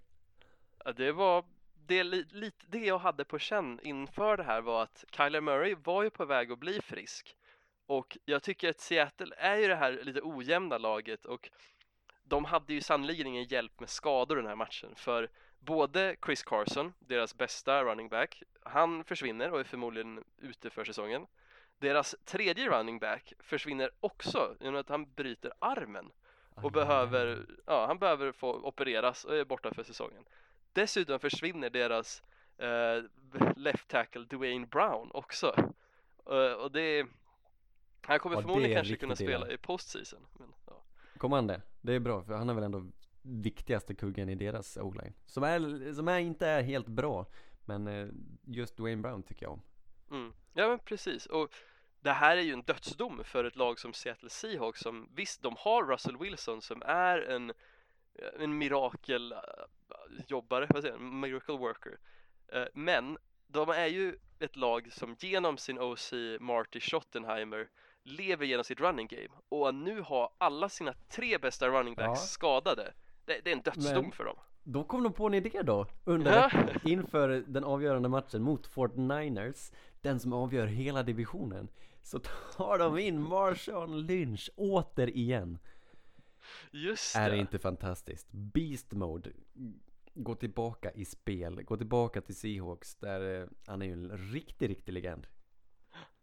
Ja, det var det, li, lite det jag hade på känn inför det här var att Kyler Murray var ju på väg att bli frisk och jag tycker att Seattle är ju det här lite ojämna laget och de hade ju sannoliken ingen hjälp med skador den här matchen för både Chris Carson, deras bästa running back, han försvinner och är förmodligen ute för säsongen. Deras tredje running back försvinner också genom att han bryter armen och behöver, ja, han behöver få opereras och är borta för säsongen. Dessutom försvinner deras eh, left tackle Dwayne Brown också. Eh, och det han kommer Ja, förmodligen kanske kunna spela illa. i postseason. Men, ja. Kom han det? Det är bra, för han är väl ändå viktigaste kuggen i deras o-line. Som, är, som är, inte är helt bra, men eh, just Dwayne Brown tycker jag om. Mm. ja men precis. Och det här är ju en dödsdom för ett lag som Seattle Seahawks som visst, de har Russell Wilson som är en, en mirakel eh, vad säger en miracle worker. Eh, Men de är ju ett lag som genom sin OC Marty Schottenheimer lever genom sitt running game och nu har alla sina tre bästa running backs Ja. skadade. Det, det är en dödsdom Men- för dem. Då kom de på en idé då, under Ja. [laughs] inför den avgörande matchen mot Fort Niners, den som avgör hela divisionen. Så tar de in Marshawn Lynch återigen. Just Är det. det inte fantastiskt? Beast mode. Gå tillbaka i spel, gå tillbaka till Seahawks där eh, han är ju en riktig, riktig legend.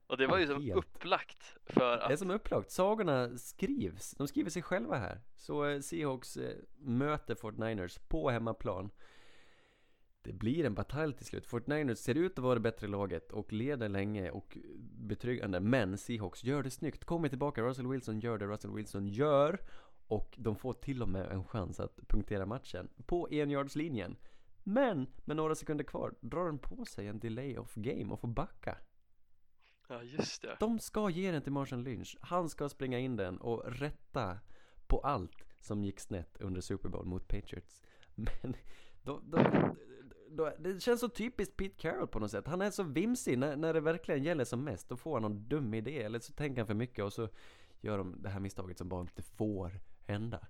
Och det var ju som Helt. upplagt för Det är att som upplagt, sagorna skrivs, de skriver sig själva här. Så eh, Seahawks eh, möter Fort Niners på hemmaplan. Det blir en batalj till slut. Fort Niners ser ut att vara det bättre laget och leder länge och betryggande. Men Seahawks gör det snyggt, kommer tillbaka, Russell Wilson gör det Russell Wilson gör. Och de får till och med en chans att punktera matchen på enjardslinjen. Men med några sekunder kvar drar den på sig en delay of game och får backa. Ja just det. De ska ge den till Marshawn Lynch. Han ska springa in den och rätta på allt som gick snett under Super Bowl mot Patriots. Men då, då, då, det känns så typiskt Pete Carroll på något sätt. Han är så vimsig när, när det verkligen gäller som mest. Då får han någon dum idé eller så tänker han för mycket och så gör de det här misstaget som bara inte får hända.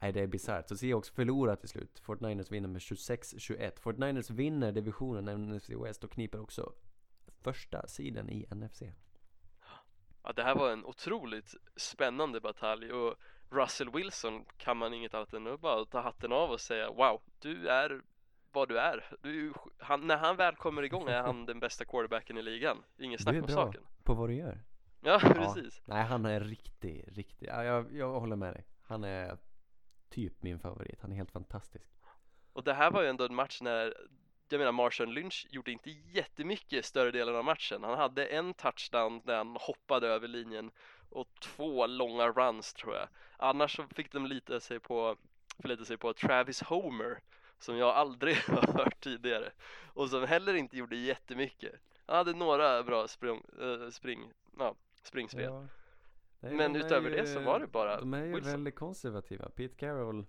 Nej, det är bisarrt. Så Seahawks förlorar till slut. Fort Niners vinner med 26-21. Fort Niners vinner divisionen NFC West och kniper också första sidan i NFC. Ja, det här var en otroligt spännande batalj och Russell Wilson kan man inget annat än att bara ta hatten av och säga wow, du är vad du är. Du, är han, när han väl kommer igång är han den bästa quarterbacken i ligan. Ingen Du snack är om bra saken. på vad du gör. Ja, precis. Nej, han är riktig, riktig. Ja, jag, jag håller med dig. Han är typ min favorit. Han är helt fantastisk. Och det här var ju ändå en match när jag menar Marshawn Lynch gjorde inte jättemycket större delen av matchen. Han hade en touchdown när han hoppade över linjen och två långa runs tror jag. Annars så fick de lita sig på, förlita sig på Travis Homer som jag aldrig [laughs] har hört tidigare och som heller inte gjorde jättemycket. Han hade några bra spring, äh, spring, ja, springspel. Ja. Nej, Men de utöver ju- det så var det bara De är ju Wilson. väldigt konservativa. Pete Carroll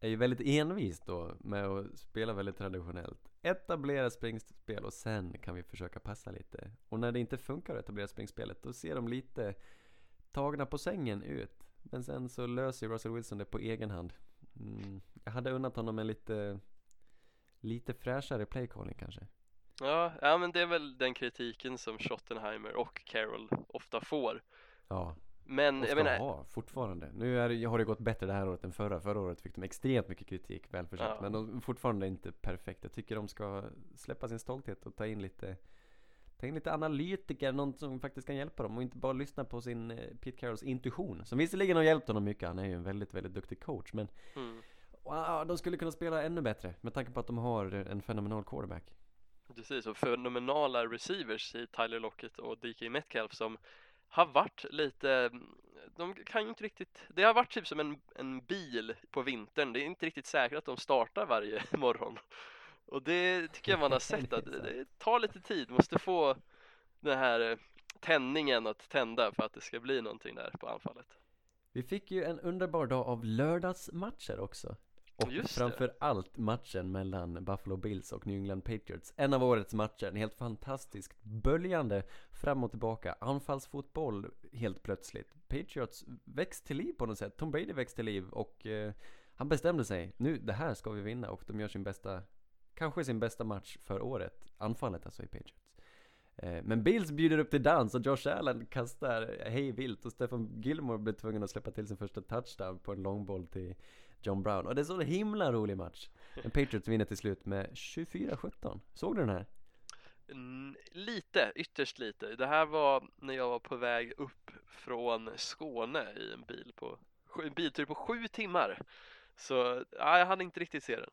är ju väldigt envis då med att spela väldigt traditionellt. Etablera springspel och sen kan vi försöka passa lite. Och när det inte funkar att etablera springspelet då ser de lite tagna på sängen ut. Men sen så löser Russell Wilson det på egen hand. Mm. Jag hade unnat honom en lite lite fräschare playcalling kanske. Ja, ja men det är väl den kritiken som Schottenheimer och Carroll ofta får. Ja, Men jag menar, ha fortfarande. Nu är har det gått bättre det här året än förra. Förra året fick de extremt mycket kritik, välförtjänt. Ja. Men de är fortfarande inte perfekt. Jag tycker de ska släppa sin stolthet och ta in lite Ta in lite analytiker, någon som faktiskt kan hjälpa dem och inte bara lyssna på sin eh, Pete Carrolls intuition Som visserligen har hjälpt honom mycket, han är ju en väldigt, väldigt duktig coach men mm, wow, de skulle kunna spela ännu bättre med tanke på att de har en fenomenal quarterback precis, och fenomenala receivers i Tyler Lockett och DK Metcalf som har varit lite, de kan ju inte riktigt, det har varit typ som en, en bil på vintern, det är inte riktigt säkert att de startar varje [laughs] morgon. Och det tycker jag man har sett att [laughs] det tar lite tid, måste få den här eh, tändningen att tända för att det ska bli någonting där på anfallet. Vi fick ju en underbar dag av lördagsmatcher också Och Just det. framför allt matchen mellan Buffalo Bills och New England Patriots. En av årets matcher, en helt fantastiskt böljande fram och tillbaka. Anfallsfotboll helt plötsligt. Patriots väcks till liv på något sätt. Tom Brady väcks till liv och eh, han bestämde sig. Nu, det här ska vi vinna och de gör sin bästa Kanske sin bästa match för året. Anfallet alltså i Patriots. Eh, Men Bills bjuder upp till dans och Josh Allen kastar hej vilt och Stefan Gilmore blir tvungen att släppa till sin första touchdown på en långboll till John Brown och det är så en himla rolig match Men Patriots vinner till slut med 24-17 Såg du den här? Mm, lite, ytterst lite. Det här var när jag var på väg upp från Skåne i en bil på en biltur på sju timmar. Så ja, jag hann inte riktigt se den.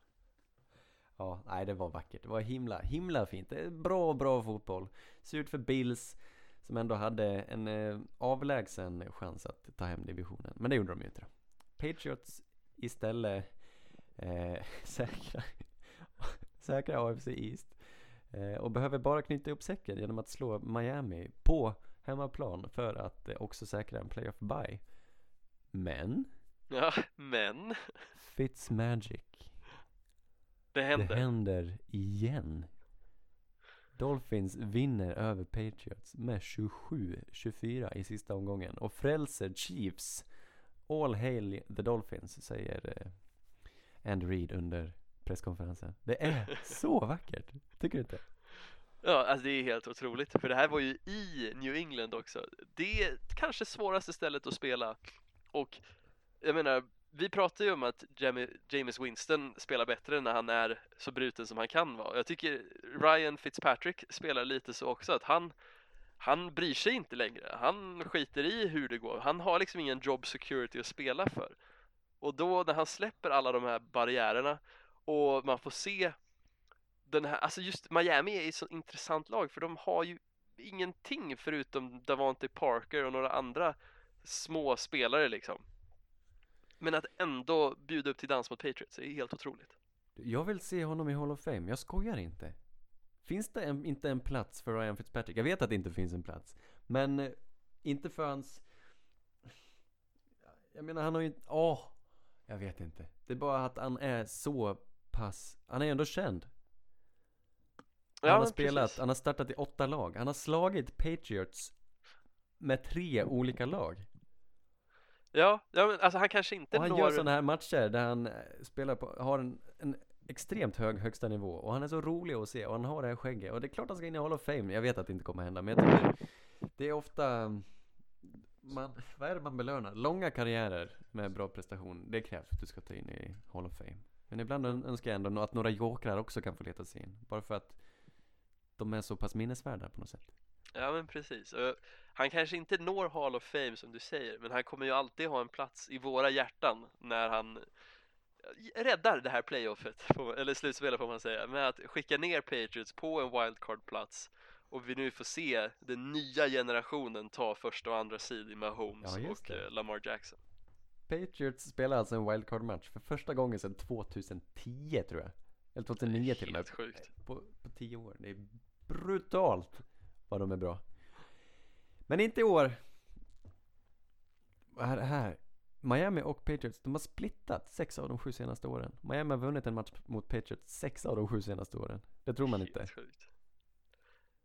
Ja, nej det var vackert, det var himla, himla fint Det är Bra, bra fotboll Surt för Bills Som ändå hade en eh, avlägsen chans att ta hem divisionen Men det gjorde de ju inte då. Patriots istället eh, [laughs] säkra Säkra AFC East eh, Och behöver bara knyta upp säcken genom att slå Miami på hemmaplan För att eh, också säkra en playoff bye Men [laughs] Ja, men Fitzmagic det Det hände. händer igen. Dolphins vinner över Patriots med 27-24 i sista omgången och frälser Chiefs. All hail the Dolphins, säger eh, Andy Reid under presskonferensen. Det är [laughs] så vackert, tycker du inte? Ja, alltså det är helt otroligt. För det här var ju i New England också. Det är kanske svåraste stället att spela. Och jag menar, vi pratar ju om att James Winston spelar bättre när han är så bruten som han kan vara. Jag tycker Ryan Fitzpatrick spelar lite så också, att han han bryr sig inte längre. Han skiter i hur det går. Han har liksom ingen job security att spela för. Och då när han släpper alla de här barriärerna och man får se den här, alltså just Miami är ett så intressant lag för de har ju ingenting förutom Davante Parker och några andra små spelare liksom. Men att ändå bjuda upp till dans mot Patriots är helt otroligt. Jag vill se honom i Hall of Fame, jag skojar inte. Finns det en, inte en plats för Ryan Fitzpatrick? Jag vet att det inte finns en plats. Men eh, inte för hans... Jag menar han har ju Åh! jag vet inte. Det är bara att han är så pass... Han är ändå känd. Han har spelat, precis. han har startat i åtta lag. Han har slagit Patriots med tre olika lag. Ja, ja men alltså han kanske inte Och han når... gör sådana här matcher där han eh, spelar på, har en, en extremt hög högsta nivå. Och han är så rolig att se och han har det här skägget. Och det är klart han ska in i Hall of Fame, jag vet att det inte kommer hända men jag tycker det är ofta mm, man, vad är det man belönar? Långa karriärer med bra prestation, det krävs för att du ska ta in i Hall of Fame. Men ibland önskar jag ändå att några jokrar också kan få leta sig in, bara för att de är så pass minnesvärda på något sätt. Ja men precis. Och han kanske inte når Hall of Fame som du säger, men han kommer ju alltid ha en plats i våra hjärtan när han räddar det här playoffet, eller slutspelet får man säga, med att skicka ner Patriots på en wildcard-plats och vi nu får se den nya generationen ta första och andra sid i Mahomes Ja, och det. eh, Lamar Jackson. Patriots spelar alltså en wildcard-match för första gången sedan 2010 tror jag Eller 2009 till och med Helt sjukt. på, på 10 år Det är brutalt vad de är bra Men inte i år Vad är det här? Miami och Patriots, de har splittat sex av de sju senaste åren Miami har vunnit en match mot Patriots sex av de sju senaste åren Det tror man inte Helt sjukt.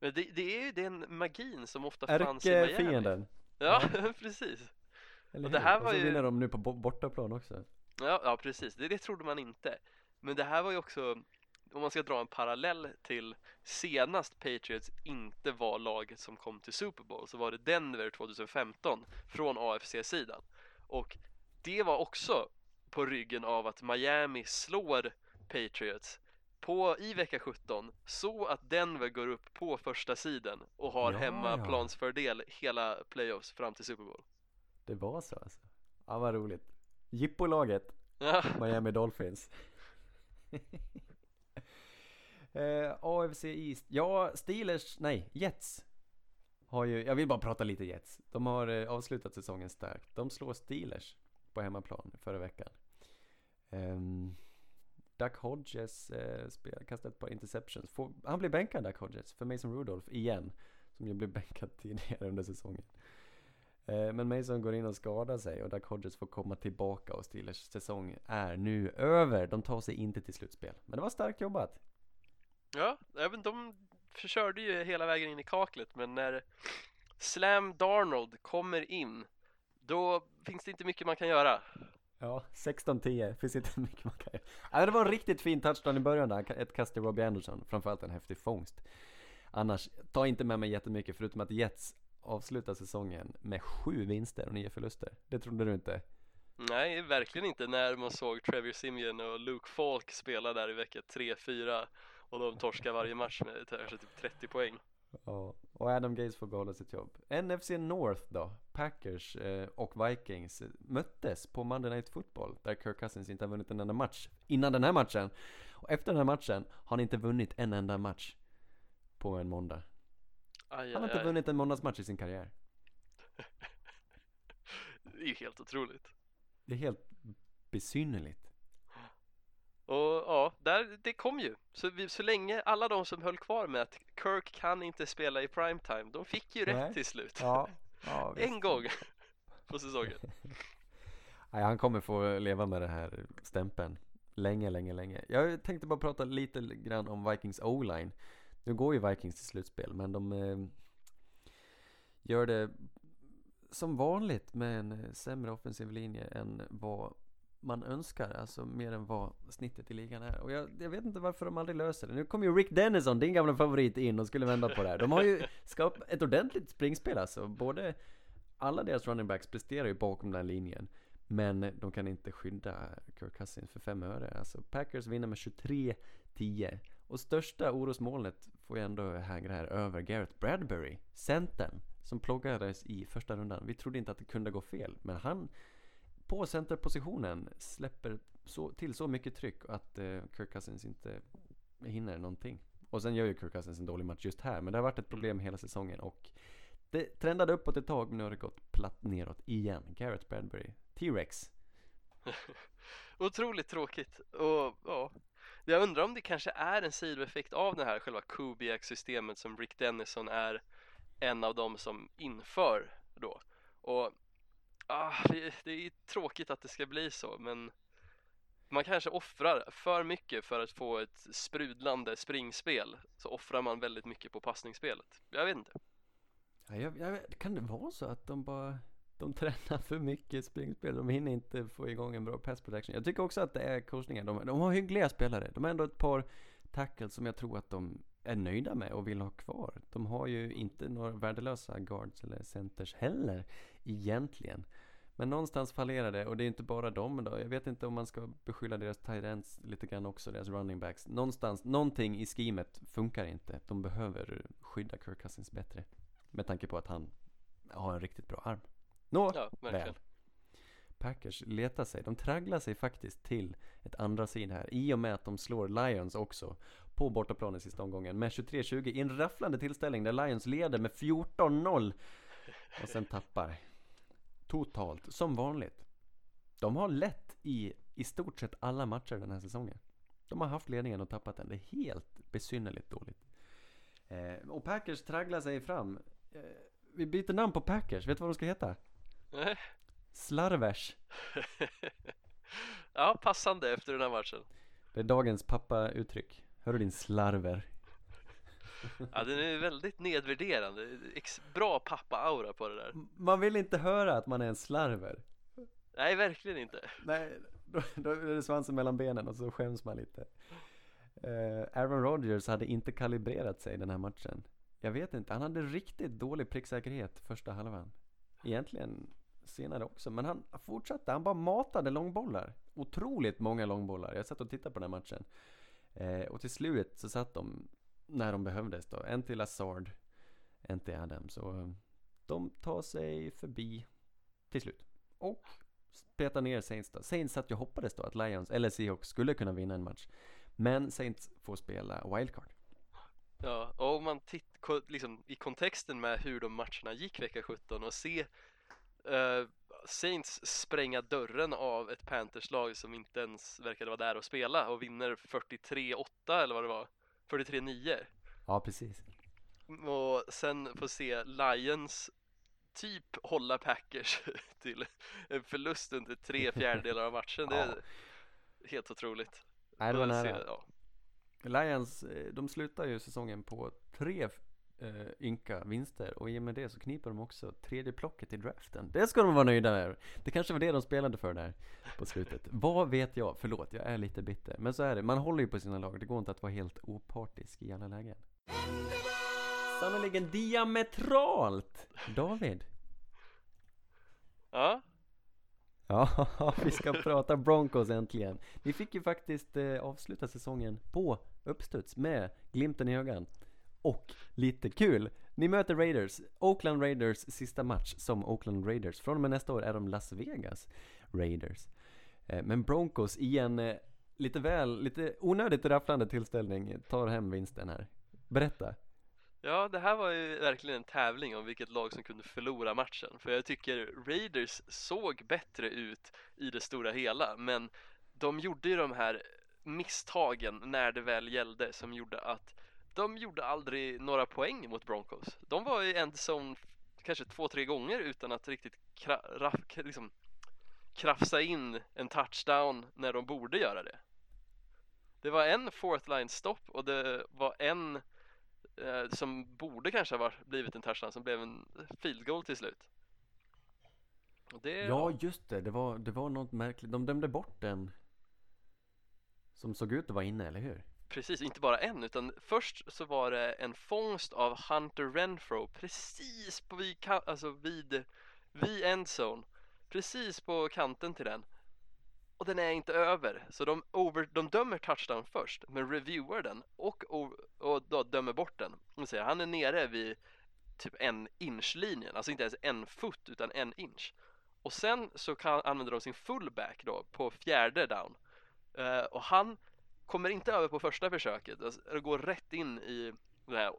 Men det, det är ju den magin som ofta fanns i Miami. Ärkefienden Ja, [laughs] precis. Eller Och det här och var så ju- vinner de nu på bo- bortaplan också Ja, ja precis. Det, det trodde man inte. Men det här var ju också om man ska dra en parallell till senast Patriots inte var laget som kom till Super Bowl så var det Denver 2015 från AFC-sidan och det var också på ryggen av att Miami slår Patriots på, i vecka 17 så att Denver går upp på första sidan och har Ja, hemmaplansfördel hela playoffs fram till Super Bowl. Det var så alltså. Ja, vad roligt. Jippolaget, Ja, Miami Dolphins. [laughs] eh, AFC East. Ja, Steelers, nej, Jets. Har ju, jag vill bara prata lite Jets. De har eh, avslutat säsongen starkt. De slår Steelers på hemmaplan förra veckan. Ehm, um, Duck Hodges eh, spel, kastade ett par interceptions. Får, han blir bänkad Duck Hodges för Mason Rudolph igen. Som ju blev [laughs] bänkad tidigare under säsongen. Eh, Men Mason går in och skadar sig och Duck Hodges får komma tillbaka och Steelers säsong är nu över. De tar sig inte till slutspel. Men det var starkt jobbat. ja även de körde ju hela vägen in i kaklet men när Slam Darnold kommer in då finns det inte mycket man kan göra. Ja, 16-10. Finns inte [laughs] mycket man kan göra. Ja, det var en riktigt fin touchdown i början där. Ett kast till Robbie Anderson. Framförallt en häftig fångst. Annars, ta inte med mig jättemycket förutom att Jets avslutar säsongen med sju vinster och nio förluster. Det trodde du inte? Nej, verkligen inte när man såg Trevor Simeon och Luke Falk spela där i vecka 3-4 och de torskar varje match med kanske typ 30 poäng. Ja, och Adam Gaze får behålla sitt jobb. NFC North då, Packers eh, och Vikings möttes på Monday Night Football där Kirk Cousins inte har vunnit en enda match innan den här matchen. Och efter den här matchen har han inte vunnit en enda match på en måndag. Aj, Han har inte aj. vunnit en måndagsmatch i sin karriär. [laughs] Det är ju helt otroligt. Det är helt besynnerligt. Och ja, där, det kom ju. Så, vi, så länge alla de som höll kvar med att Kirk kan inte spela i primetime, de fick ju Nej. rätt till slut. Ja, ja [laughs] en gång på säsongen. [laughs] Nej, han kommer få leva med det här stämpeln länge, länge, länge. Jag tänkte bara prata lite grann om Vikings O-line. Nu går ju Vikings till slutspel, men de eh, gör det som vanligt med en sämre offensiv linje än vad man önskar, alltså mer än vad snittet i ligan är. Och jag, jag vet inte varför de aldrig löser det. Nu kommer ju Rick Dennison, din gamla favorit, in och skulle vända på det här. De har ju skapat ett ordentligt springspel alltså. Både alla deras running backs presterar ju bakom den här linjen. Men de kan inte skydda Kirk Cousins för fem öre. Alltså Packers vinner med 23-10. Och största orosmolnet får ju ändå hänga här över Garrett Bradbury, centern, som ploggades i första rundan. Vi trodde inte att det kunde gå fel, men han på centerpositionen släpper så, till så mycket tryck att eh, Kirk Cousins inte hinner någonting. Och sen gör ju Kirk Cousins en dålig match just här, men det har varit ett problem hela säsongen och det trendade uppåt ett tag, men nu har det gått platt neråt igen. Garrett Bradbury, T-Rex. [laughs] Otroligt tråkigt. Och ja, jag undrar om det kanske är en sidoeffekt av det här själva Kubiak-systemet som Rick Dennison är en av dem som inför då. Och ah, det, det är tråkigt att det ska bli så, men man kanske offrar för mycket för att få ett sprudlande springspel. Så offrar man väldigt mycket på passningsspelet. Jag vet inte. Ja, jag, jag, vet- kan det vara så att de bara de tränar för mycket springspel, de hinner inte få igång en bra pass protection. Jag tycker också att det är coachningen, de, de har hyggliga spelare. De har ändå ett par tackles som jag tror att de är nöjda med och vill ha kvar. De har ju inte några värdelösa guards eller centers heller egentligen. Men någonstans fallerar det och det är inte bara dem då. Jag vet inte om man ska beskylla deras tight ends lite grann också, deras running backs. Någonstans, någonting i schemet funkar inte. De behöver skydda Kirk Cousins bättre. Med tanke på att han har en riktigt bra arm. Nå, Ja, väl. Packers letar sig, de tragglar sig faktiskt till ett andra sid här i och med att de slår Lions också på bortaplan i sista omgången med 23-20 i en rafflande tillställning där Lions leder med 14-0 och sen tappar totalt som vanligt. De har lett i i stort sett alla matcher den här säsongen. De har haft ledningen och tappat den. Det är helt besynnerligt dåligt. Eh, och Packers tragglar sig fram. Eh, vi byter namn på Packers. Vet du vad de ska heta? Nej. Slarvers. [laughs] ja, passande efter den här matchen. Det är dagens pappa-uttryck. Hör du din slarver? Ja, den är väldigt nedvärderande. Bra pappa-aura på det där. Man vill inte höra att man är en slarver. Nej, verkligen inte. Nej, då, då är det svansen mellan benen och så skäms man lite. Eh, Aaron Rodgers hade inte kalibrerat sig den här matchen. Jag vet inte, han hade riktigt dålig pricksäkerhet första halvan. Egentligen senare också, men han fortsatte, han bara matade långbollar. Otroligt många långbollar. Jag satt och tittade på den här matchen. Eh, och till slut så satt de när de behövdes då. En till Assard, en till Adams. Och de tar sig förbi till slut. Och petar ner Saints då. Saints satt ju och hoppades då att Lions eller Seahawks skulle kunna vinna en match. Men Saints får spela wildcard. Ja, och om man tittar liksom, i kontexten med hur de matcherna gick vecka 17 och se uh, Saints spränga dörren av ett Panthers-lag som inte ens verkade vara där och spela och vinner 43-8 eller vad det var 43-9 Ja, precis. och sen få se Lions typ hålla Packers [laughs] till en förlust under tre [laughs] fjärdedelar av matchen. Det är helt otroligt. Nej, det var nära. ja. Lions, eh, de slutar ju säsongen på tre eh, ynka vinster och i och med det så kniper de också tredje plocket i draften. Det ska de vara nöjda med. Det kanske var det de spelade för där på slutet. [laughs] Vad vet jag? Förlåt, jag är lite bitter. Men så är det, man håller ju på sina lag. Det går inte att vara helt opartisk i alla lägen. Sannoliken diametralt! David? ja, [laughs] Ja, vi ska prata Broncos äntligen. Vi fick ju faktiskt eh, avsluta säsongen på uppstuds med glimten i ögat. Och lite kul, ni möter Raiders, Oakland Raiders sista match som Oakland Raiders. Från och med nästa år är de Las Vegas Raiders. Eh, men Broncos i en eh, lite väl, lite onödigt rafflande tillställning tar hem vinsten här. Berätta. Ja, det här var ju verkligen en tävling om vilket lag som kunde förlora matchen. För jag tycker Raiders såg bättre ut i det stora hela, men de gjorde ju de här misstagen när det väl gällde som gjorde att de gjorde aldrig några poäng mot Broncos. De var i endzone kanske två, tre gånger utan att riktigt kra- raff- liksom krafsa in en touchdown när de borde göra det. Det var en fourth line stopp och det var en eh, som borde kanske ha blivit en touchdown som blev en field goal till slut. Det, Ja, just det. Det var, det var något märkligt. De dömde bort den som såg ut att vara inne, eller hur? Precis, inte bara en utan först så var det en fångst av Hunter Renfro precis på vid, alltså vid, vid endzone precis på kanten till den. Och den är inte över så de, over, de dömer touchdown först men reviewar den och, och då dömer bort den. Och säger han är nere vid typ en inch-linjen, alltså inte ens en fot utan en inch. Och sen så kan, använder de sin fullback då på fjärde down. Uh, och han kommer inte över på första försöket, alltså, det går rätt in i den här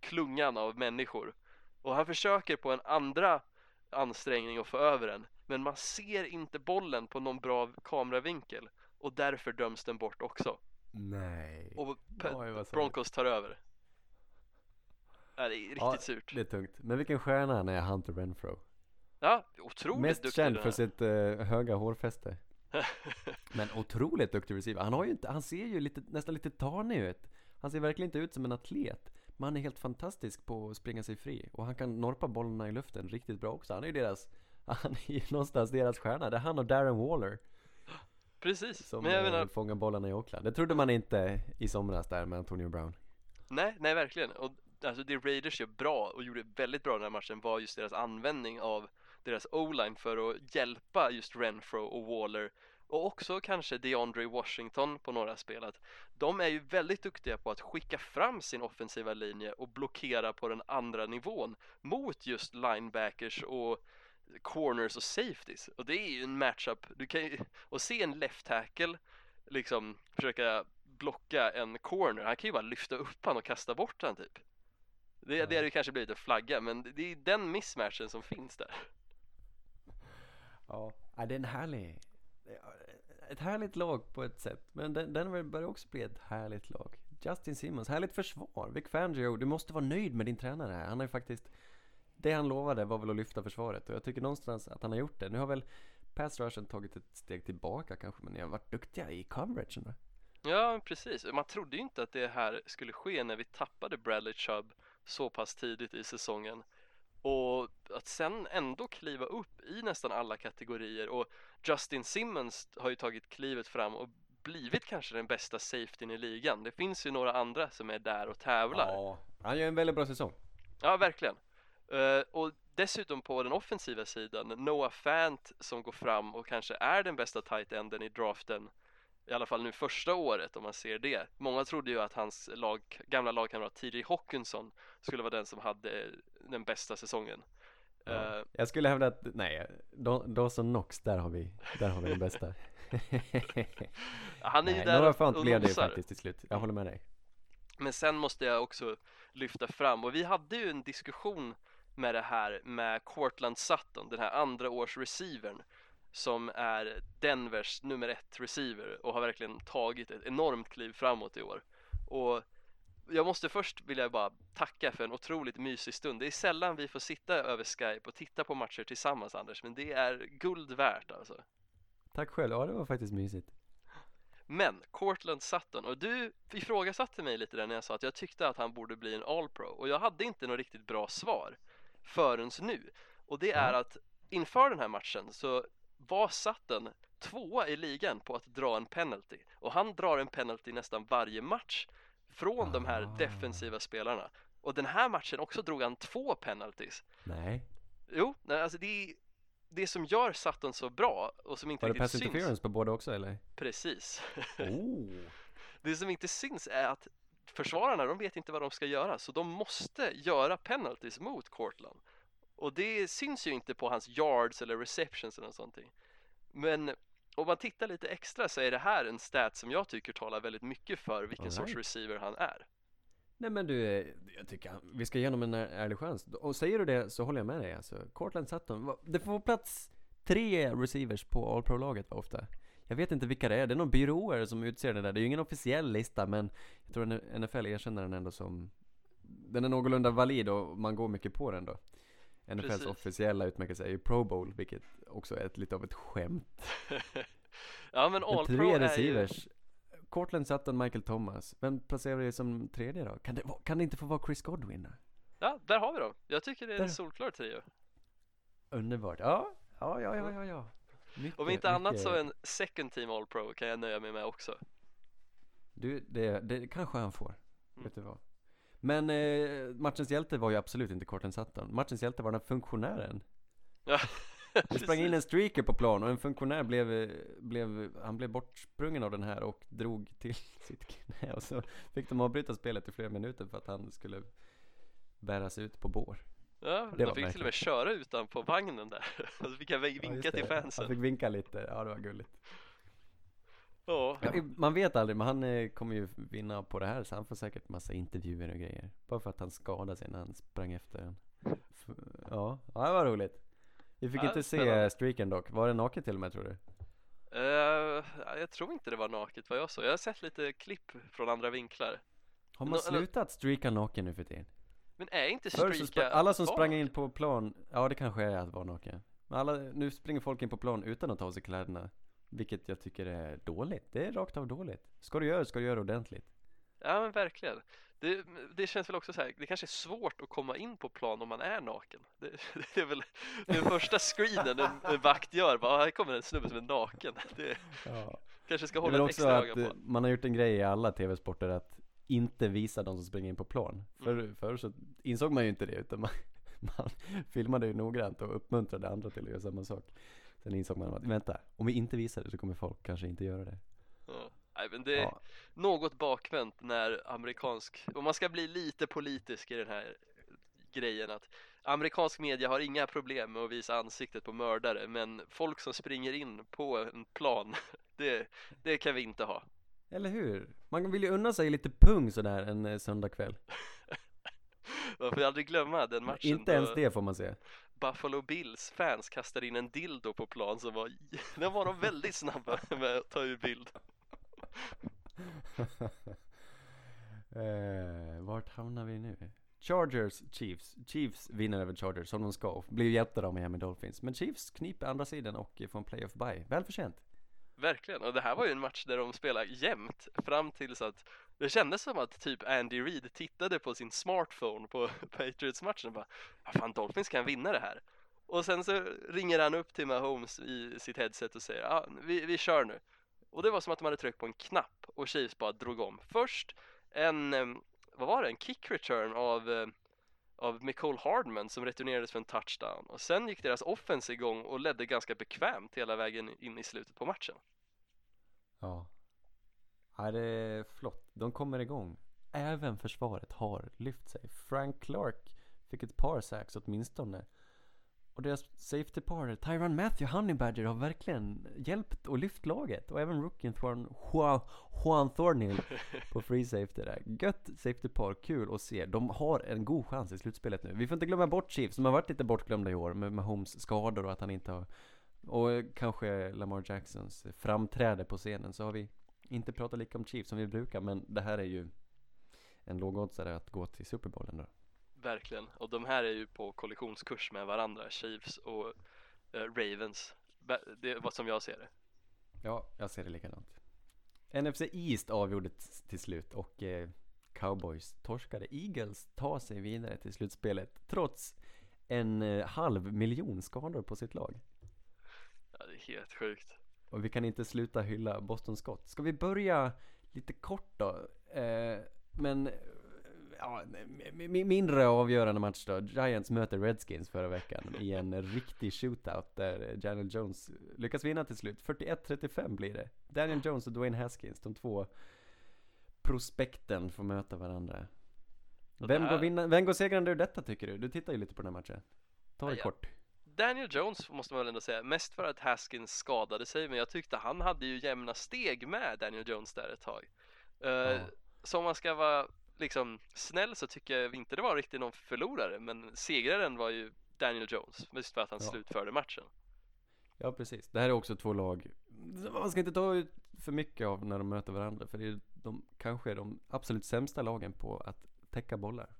klungan av människor och han försöker på en andra ansträngning att få över den men man ser inte bollen på någon bra kameravinkel och därför döms den bort också Nej. och Pe- Oj. Broncos tar över det är riktigt Ja, surt Det är tungt. Men vilken stjärna han är, Hunter Renfro. ja, otroligt Mest duktig känd den för sitt eh, höga hårfäste. [laughs] Men otroligt duktig receiver. Han har ju inte, han ser ju lite, nästan lite tanig ut. Han ser verkligen inte ut som en atlet. Men han är helt fantastisk på att springa sig fri. Och han kan norpa bollarna i luften riktigt bra också. Han är ju deras, han är ju någonstans deras stjärna. Det är han och Darren Waller precis, som men jag eh, menar fångar bollarna i Oakland. Det trodde man inte i somras där med Antonio Brown. Nej, nej verkligen. Och alltså det Raiders gör bra och gjorde väldigt bra den här matchen var just deras användning av deras o-line för att hjälpa just Renfro och Waller och också kanske DeAndre Washington på några spel. Att de är ju väldigt duktiga på att skicka fram sin offensiva linje och blockera på den andra nivån mot just linebackers och corners och safeties. Och det är ju en matchup. Du kan ju, och se en left tackle liksom försöka blocka en corner. Han kan ju bara lyfta upp han och kasta bort han typ. Det, det hade ju kanske blivit en flagga, men det- är den mismatchen som finns där. Ja, ja, det är en härlig ett härligt lag på ett sätt. Men den, den börjar också bli ett härligt lag. Justin Simmons, härligt försvar. Vic Fangio, du måste vara nöjd med din tränare här. Han har ju faktiskt Det han lovade var väl att lyfta försvaret. Och jag tycker någonstans att han har gjort det. Nu har väl Pass rushen tagit ett steg tillbaka kanske Men ni har varit duktiga i coveragen va? Ja, precis. Man trodde ju inte att det här skulle ske när vi tappade Bradley Chubb så pass tidigt i säsongen. Och att sen ändå kliva upp i nästan alla kategorier och Justin Simmons har ju tagit klivet fram och blivit kanske den bästa safetyn i ligan. Det finns ju några andra som är där och tävlar. Ja, han gör en väldigt bra säsong. Ja, verkligen. Eh, och dessutom på den offensiva sidan, Noah Fant som går fram och kanske är den bästa tight enden i draften i alla fall nu första året om man ser det. Många trodde ju att hans lag, gamla lagkamrat TJ Hawkinson skulle vara den som hade den bästa säsongen. Ja. Eh, Jag skulle hävda att, nej, Daw- Dawson Knox, där har vi, där har vi den bästa. [laughs] han är ju nej, där några och blev det ju faktiskt till slut. Jag håller med dig. Men sen måste jag också lyfta fram, och vi hade ju en diskussion med det här med Cortland Sutton, den här andra års receivern som är Denvers nummer ett receiver och har verkligen tagit ett enormt kliv framåt i år. Och jag måste först vilja bara tacka för en otroligt mysig stund. Det är sällan vi får sitta över Skype och titta på matcher tillsammans Anders, men det är guld värt alltså. Tack själv, ja det var faktiskt mysigt. Men Cortland Sutton, och du ifrågasatte mig lite där när jag sa att jag tyckte att han borde bli en All-Pro och jag hade inte något riktigt bra svar förrän nu. Och det är att inför den här matchen så var Sutton tvåa i ligan på att dra en penalty och han drar en penalty nästan varje match från de här Ah. defensiva spelarna. Och den här matchen också drog han två penalties. Nej, Jo, nej, alltså det är det som gör Sutton så bra och som inte var det riktigt pass syns. interference på båda också eller? Precis. [laughs] Oh. Det som inte syns är att försvararna, de vet inte vad de ska göra, så de måste göra penalties mot Cortland. Och det syns ju inte på hans yards eller receptions eller något sånt. Men om man tittar lite extra så är det här en stat som jag tycker talar väldigt mycket för vilken All sorts right. receiver han är. Nej men du, eh, jag tycker vi ska ge honom en är- ärlig chans. Och säger du det så håller jag med dig alltså. Cortland Sutton, det får plats tre receivers på All Pro-laget ofta. Jag vet inte vilka det är, det är någon byråer som utser det där. Det är ju ingen officiell lista men jag tror NFL erkänner den ändå som Den är någorlunda valid och man går mycket på den då. NFLs Precis. officiella utmärkelse är ju Pro Bowl, vilket också är ett, lite av ett skämt. [laughs] ja men Men All Pro tre är ju... receivers. Cortland Sutton, Michael Thomas. Vem placerar vi som tredje då? Kan det, kan det inte få vara Chris Godwin? Ja, där har vi dem. Jag tycker det är en solklar trio. Underbart. Ja, ja, ja, ja, ja. ja. Mycket, Om inte annat mycket- så en second team All Pro kan jag nöja mig med också. Du, det, det kanske han får. Mm. Vet du vad? Men eh, matchens hjälte var ju absolut inte Cortland Sutton. Matchens hjälte var den här funktionären. Ja, [laughs] Det sprang in en streaker på plan och en funktionär blev, blev, han blev bortsprungen av den här och drog till [laughs] sitt knä och så fick de avbryta spelet i flera minuter för att han skulle bäras ut på bår. Ja, Det de var fick till och med märkligt. köra utan på vagnen där. [laughs] Så fick Ja, vinka just till fansen. Han fick vinka lite, ja det var gulligt. Ja, man vet aldrig, men han eh, kommer ju vinna på det här så han får säkert massa intervjuer och grejer. Bara för att han skadade sig när han sprang efter en. Ja, ja det var roligt. Vi fick Ja, inte se streaken dock. Var det naket till och med tror du? Eh, jag tror inte det var naket vad jag såg. Jag har sett lite klipp från andra vinklar. Har man Nå- slutat streaka naken nu för tiden? Men är inte streaka alla som sprang in på plan, ja det kanske är att vara naken. Men alla, nu springer folk in på plan utan att ta av sig kläderna. Vilket jag tycker är dåligt. Det är rakt av dåligt. Ska du göra ska du göra ordentligt. Ja men verkligen. Det, det känns väl också så här, det kanske är svårt att komma in på plan om man är naken. Det, det är väl den första screenen en, en vakt gör, bara, "Ah, här kommer en snubbe som är naken. Det Ja. kanske ska hålla ett också extra att öga på. man har gjort en grej i alla tv-sporter att inte visa de som springer in på plan. Förr, Mm. förr så insåg man ju inte det utan man, [laughs] man filmade ju noggrant och uppmuntrade andra till att göra samma sak. Sen insåg man att vänta, om vi inte visar det så kommer folk kanske inte göra det. Ja. Nej, men det är Ja, något bakvänt när amerikansk, om man ska bli lite politisk i den här grejen att amerikansk media har inga problem med att visa ansiktet på mördare men folk som springer in på en plan, [laughs] det, det kan vi inte ha. eller hur? Man vill ju unna sig lite pung sådär en eh, söndagkväll. [laughs] Man får aldrig glömma den matchen Inte ens då det får man se. Buffalo Bills fans kastade in en dildo på plan som var, [laughs] den var de väldigt snabba [laughs] med att ta ur bild. [laughs] eh, vart hamnar vi nu? Chargers, Chiefs. Chiefs vinner över Chargers som de ska och blir hjälpta av Miami Dolphins. Men Chiefs kniper andra sidan och får en playoff bye. Välförtjänt. Verkligen, och det här var ju en match där de spelade jämnt fram tills att det kändes som att typ Andy Reid tittade på sin smartphone på [laughs] Patriots-matchen och bara fan Dolphins kan vinna det här. Och sen så ringer han upp till Mahomes i sitt headset och säger ja, vi, vi kör nu. Och det var som att de hade tryckt på en knapp och Chiefs bara drog om. Först en, vad var det, en kick return av, av Nicole Hardman som returnerades för en touchdown. Och sen gick deras offense igång och ledde ganska bekvämt hela vägen in i slutet på matchen. Ja. Ja, det är flott. De kommer igång. Även försvaret har lyft sig. Frank Clark fick ett par sacks åtminstone. Och deras safety partner, Tyron Matthew Honeybadger har verkligen hjälpt och lyft laget. Och även rookien Juan, Juan, Juan Thornhill [laughs] på free safety där. Gött safety par, kul att se. De har en god chans i slutspelet nu. Vi får inte glömma bort Chiefs, som har varit lite bortglömda i år med Mahomes skador och att han inte har och kanske Lamar Jacksons framträde på scenen så har vi inte pratat lika om Chiefs som vi brukar men det här är ju en lågoddsare att gå till Super Bowl ändå. Verkligen, och de här är ju på kollisionskurs med varandra, Chiefs och eh, Ravens. Det är vad som jag ser det. Ja, jag ser det likadant. NFC East avgjordes till slut och eh, Cowboys torskade. Eagles tar sig vidare till slutspelet trots en eh, halv miljon skador på sitt lag. Ja, det är helt sjukt. Och vi kan inte sluta hylla Boston Scott. Ska vi börja lite kort då? Eh, men ja, mi- mi- mindre avgörande match då. Giants möter Redskins förra veckan i en riktig shootout där Daniel Jones lyckas vinna till slut. 41-35 blir det. Daniel Jones och Dwayne Haskins, de två prospekten får möta varandra. Vem går, vinna, vem går segrande ur detta tycker du? Du tittar ju lite på den här matchen. Ta det ja. kort. Daniel Jones måste man väl ändå säga, mest för att Haskins skadade sig, men jag tyckte han hade ju jämna steg med Daniel Jones där ett tag. Uh, Ja. Så om man ska vara liksom snäll så tycker jag inte det var riktigt någon förlorare, men segraren var ju Daniel Jones, just för att han Ja. slutförde matchen. Ja precis, det här är också två lag Man ska inte ta ut för mycket av när de möter varandra För det är de kanske är de absolut sämsta lagen på att täcka bollar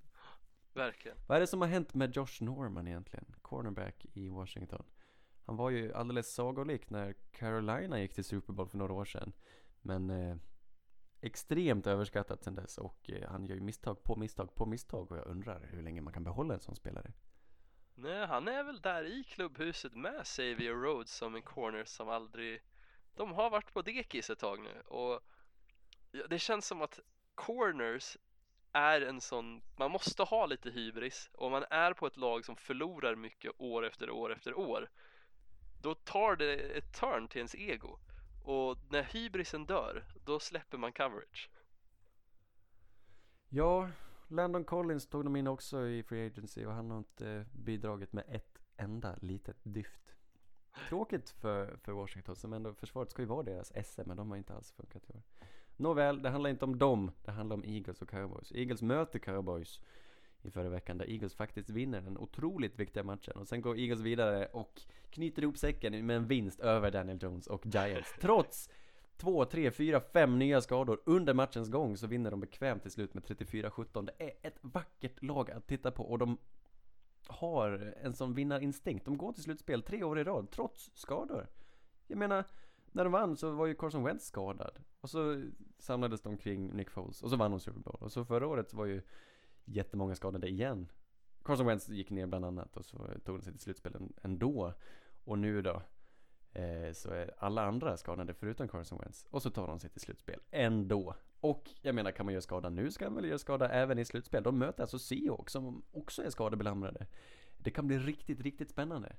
Verkligen. Vad är det som har hänt med Josh Norman egentligen? Cornerback i Washington Han var ju alldeles sagolik när Carolina gick till Super Bowl för några år sedan Men eh, Extremt överskattat sen dess och eh, han gör ju misstag på misstag på misstag och jag undrar hur länge man kan behålla en sån spelare Nej, han är väl där i klubbhuset med Xavier Rhodes som en corner som aldrig... De har varit på dekis ett tag nu och det känns som att corners är en sån... Man måste ha lite hybris och om man är på ett lag som förlorar mycket år efter år efter år då tar det ett turn till ens ego och när hybrisen dör då släpper man coverage. Ja, Landon Collins tog de in också i Free Agency och han har inte bidragit med ett enda litet dyft. Tråkigt för, för Washington som ändå, försvaret ska ju vara deras SM men de har inte alls funkat i år. Nåväl, det handlar inte om dem, det handlar om Eagles och Cowboys. Eagles möter Cowboys i förra veckan där Eagles faktiskt vinner den otroligt viktiga matchen och sen går Eagles vidare och knyter ihop säcken med en vinst över Daniel Jones och Giants. Trots två, tre, fyra, fem nya skador under matchens gång så vinner de bekvämt till slut med 34-17. Det är ett vackert lag att titta på och de har en sån vinnarinstinkt. De går till slutspel tre år i rad trots skador. Jag menar, när de vann så var ju Carson Wentz skadad. Och så samlades de kring Nick Foles och så vann de Super Bowl. Och så förra året så var ju jättemånga skadade igen. Carson Wentz gick ner bland annat och så tog de sig till slutspelen ändå. Och nu då eh, så är alla andra skadade förutom Carson Wentz. Och så tar de sig till slutspel ändå. Och jag menar, kan man göra skada nu ska man väl göra skada även i slutspel. De möter alltså Seahawks som också är skadebelamrade. Det kan bli riktigt, riktigt spännande.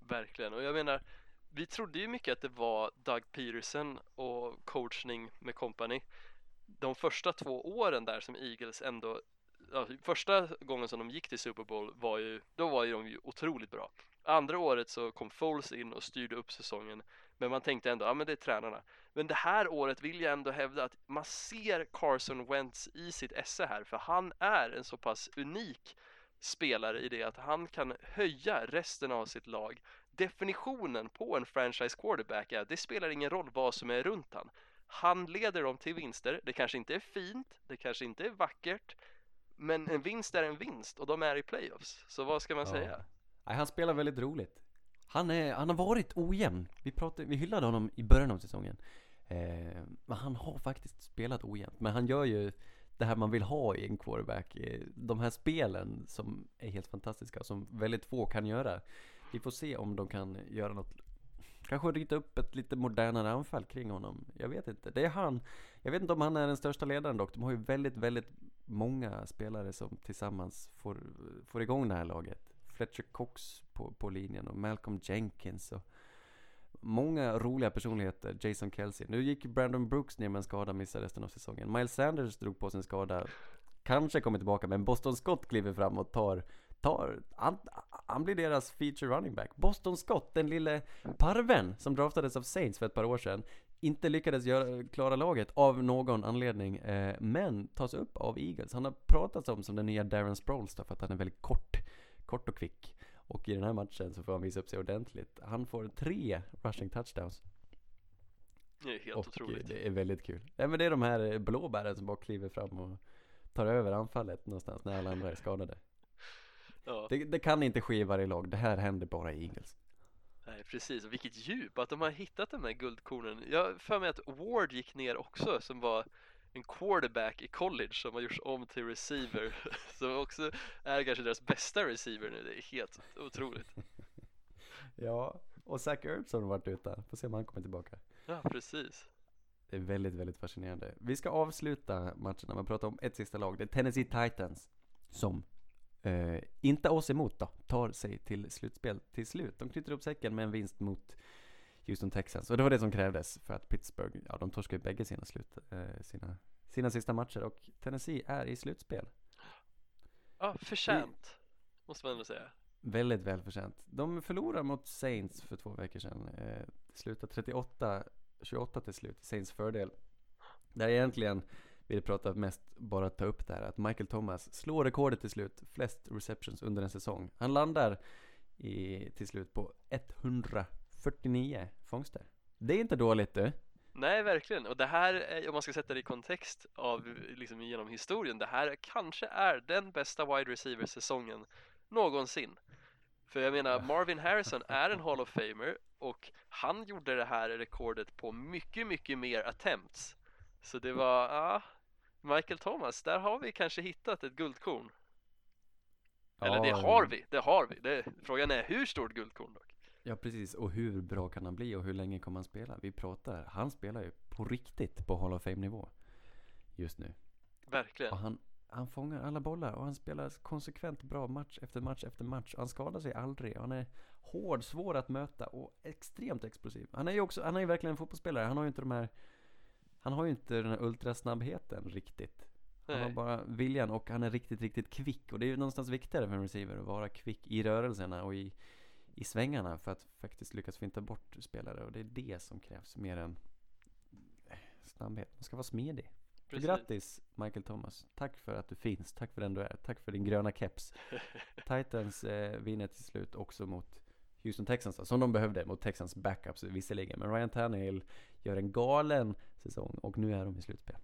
Verkligen, och jag menar vi trodde ju mycket att det var Doug Peterson och coachning med company. De första två åren där som Eagles ändå ja, första gången som de gick till Super Bowl var ju, då var ju de ju otroligt bra. Andra året så kom Foles in och styrde upp säsongen men man tänkte ändå, ja men det är tränarna. Men det här året vill jag ändå hävda att man ser Carson Wentz i sitt esse här för han är en så pass unik spelare i det att han kan höja resten av sitt lag definitionen på en franchise quarterback är att det spelar ingen roll vad som är runt han. Han leder dem till vinster. Det kanske inte är fint, det kanske inte är vackert, men en vinst är en vinst och de är i playoffs. Så vad ska man Ja. säga? Nej, han spelar väldigt roligt. Han, är, han har varit ojämn. Vi, pratade, vi hyllade honom i början av säsongen. Eh, men han har faktiskt spelat ojämnt. Men han gör ju det här man vill ha i en quarterback. Eh, De här spelen som är helt fantastiska, som väldigt få kan göra. Vi får se om de kan göra något Kanske rita upp ett lite modernare anfall kring honom. Jag vet inte. Det är han. Jag vet inte om han är den största ledaren dock. De har ju väldigt, väldigt många spelare som tillsammans får, får igång det här laget. Fletcher Cox på, på linjen och Malcolm Jenkins och många roliga personligheter. Jason Kelsey. Nu gick Brandon Brooks ner med en skada, och missade resten av säsongen. Miles Sanders drog på sin skada. Kanske kommer tillbaka, men Boston Scott kliver fram och tar tar, han, han blir deras feature running back. Boston Scott, den lille parven som draftades av Saints för ett par år sedan, inte lyckades göra, klara laget av någon anledning, eh, men tas upp av Eagles. Han har pratats om som den nya Darren Sproles för att han är väldigt kort, kort och kvick. Och i den här matchen så får han visa upp sig ordentligt. Han får tre rushing touchdowns. Det är helt och otroligt. det är väldigt kul. Ja, men det är de här blåbären som bara kliver fram och tar över anfallet någonstans när alla andra är skadade. Ja, Det, det kan inte ske i varje lag, det här händer bara i Eagles. nej, precis. Och vilket djup att de har hittat de här guldkornen. Jag för mig att Ward gick ner också som var en quarterback i college som har gjorts om till receiver. [laughs] Som också är kanske deras bästa receiver nu. Det är helt otroligt. [laughs] Ja, och Zach Ertz har varit utan. Får se om han kommer tillbaka. Ja, precis. Det är väldigt, väldigt fascinerande. Vi ska avsluta matcherna med att prata om ett sista lag. Det är Tennessee Titans. Som, eh, inte oss emot då, tar sig till slutspel till slut. De knyter upp säcken med en vinst mot Houston Texans. Och det var det som krävdes för att Pittsburgh, ja de torskade ju bägge sina slut, eh, sina, sina sista matcher. Och Tennessee är i slutspel. Ja, förtjänt. Måste man ändå säga. Väldigt välförtjänt. De förlorade mot Saints för två veckor sedan. Eh, slutade 38-28 till slut, Saints fördel. Där egentligen vill prata mest bara ta upp det här att Michael Thomas slår rekordet till slut, flest receptions under en säsong. Han landar i, till slut på 149 fångster. Det är inte dåligt du. Nej, verkligen. Och det här, är, om man ska sätta det i kontext av liksom genom historien, det här kanske är den bästa wide receiver-säsongen någonsin. För jag menar, Marvin Harrison [laughs] är en Hall of Famer och han gjorde det här rekordet på mycket, mycket mer attempts. Så det var, ja, Michael Thomas, där har vi kanske hittat ett guldkorn. Eller det har vi, det har vi. Det, frågan är hur stort guldkorn dock. Ja precis, och hur bra kan han bli och hur länge kommer han spela? Vi pratar, han spelar ju på riktigt på Hall of Fame nivå just nu. Verkligen. Och han, han fångar alla bollar och han spelar konsekvent bra match efter match efter match. Han skadar sig aldrig. Han är hård, svår att möta och extremt explosiv. Han är ju också, han är ju verkligen en fotbollsspelare. Han har ju inte de här, han har ju inte den här ultrasnabbheten riktigt. Han har bara viljan och han är riktigt, riktigt kvick. Och det är ju någonstans viktigare för en receiver att vara kvick i rörelserna och i, i svängarna för att faktiskt lyckas finta bort spelare. Och det är det som krävs mer än eh, snabbhet. Man ska vara smidig. Så Precis. grattis Michael Thomas. Tack för att du finns. Tack för den du är. Tack för din gröna keps. [laughs] Titans eh, vinner till slut också mot Houston Texans som de behövde mot Texans backups visserligen. Men Ryan Tannehill gör en galen säsong och nu är de i slutspel.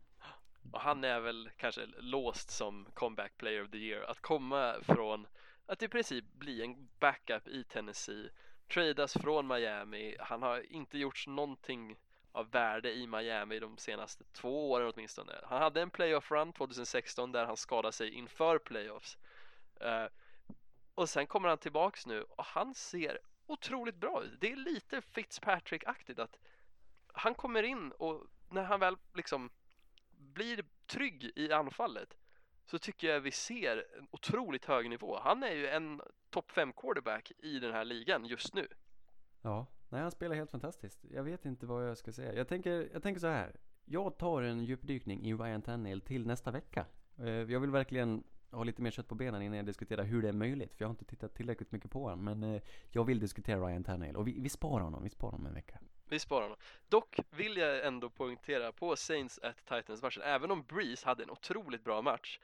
Och han är väl kanske låst som comeback player of the year. Att komma från att i princip bli en backup i Tennessee, tradas från Miami. Han har inte gjort någonting av värde i Miami de senaste två åren åtminstone. Han hade en playoff run 2016 där han skadade sig inför playoffs. Uh, och sen kommer han tillbaks nu och han ser otroligt bra ut. Det är lite Fitzpatrick-aktigt att han kommer in och när han väl liksom blir trygg i anfallet så tycker jag vi ser en otroligt hög nivå. Han är ju en topp 5 quarterback i den här ligan just nu. Ja, nej han spelar helt fantastiskt. Jag vet inte vad jag ska säga. Jag tänker, jag tänker så här. Jag tar en djupdykning i Ryan Tannehill till nästa vecka. Eh, jag vill verkligen ha lite mer kött på benen innan jag diskuterar hur det är möjligt. För jag har inte tittat tillräckligt mycket på honom. Men eh, jag vill diskutera Ryan Tannehill. Och vi, vi sparar honom, vi sparar honom en vecka. Vi sparar honom. Dock vill jag ändå poängtera på Saints at Titans matchen, även om Breeze hade en otroligt bra match,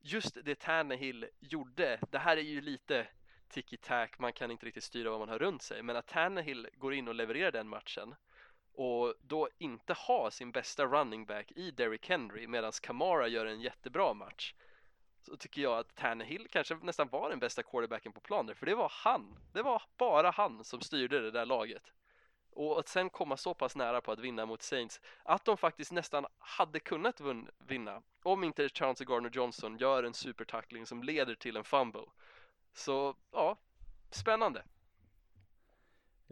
just det Tannehill gjorde, det här är ju lite tiki-tack, man kan inte riktigt styra vad man har runt sig, men att Tannehill går in och levererar den matchen och då inte ha sin bästa running back i Derrick Henry medan Kamara gör en jättebra match så tycker jag att Tannehill kanske nästan var den bästa quarterbacken på planen för det var han, det var bara han som styrde det där laget och att sen komma så pass nära på att vinna mot Saints att de faktiskt nästan hade kunnat vinna om inte Chauncey Gardner Johnson gör en supertackling som leder till en fumble. Så ja, spännande.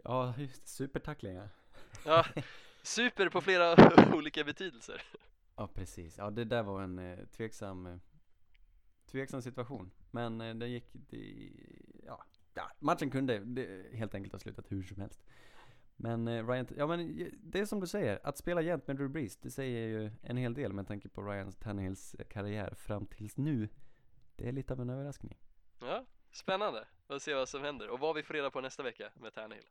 Ja, just supertacklingar. Ja, [laughs] super på flera [laughs] olika betydelser. Ja, precis. Ja, det där var en eh, tveksam, eh, tveksam situation. Men eh, det gick, det, ja, ja, matchen kunde det, helt enkelt ha slutat hur som helst. Men eh, Ryan, ja men eh, det är som du säger, att spela jämt med Drew Brees, det säger ju en hel del med tanke på Ryan Tannehills eh, karriär fram tills nu. Det är lite av en överraskning. Ja, spännande att se vad som händer och vad vi får reda på nästa vecka med Tannehill.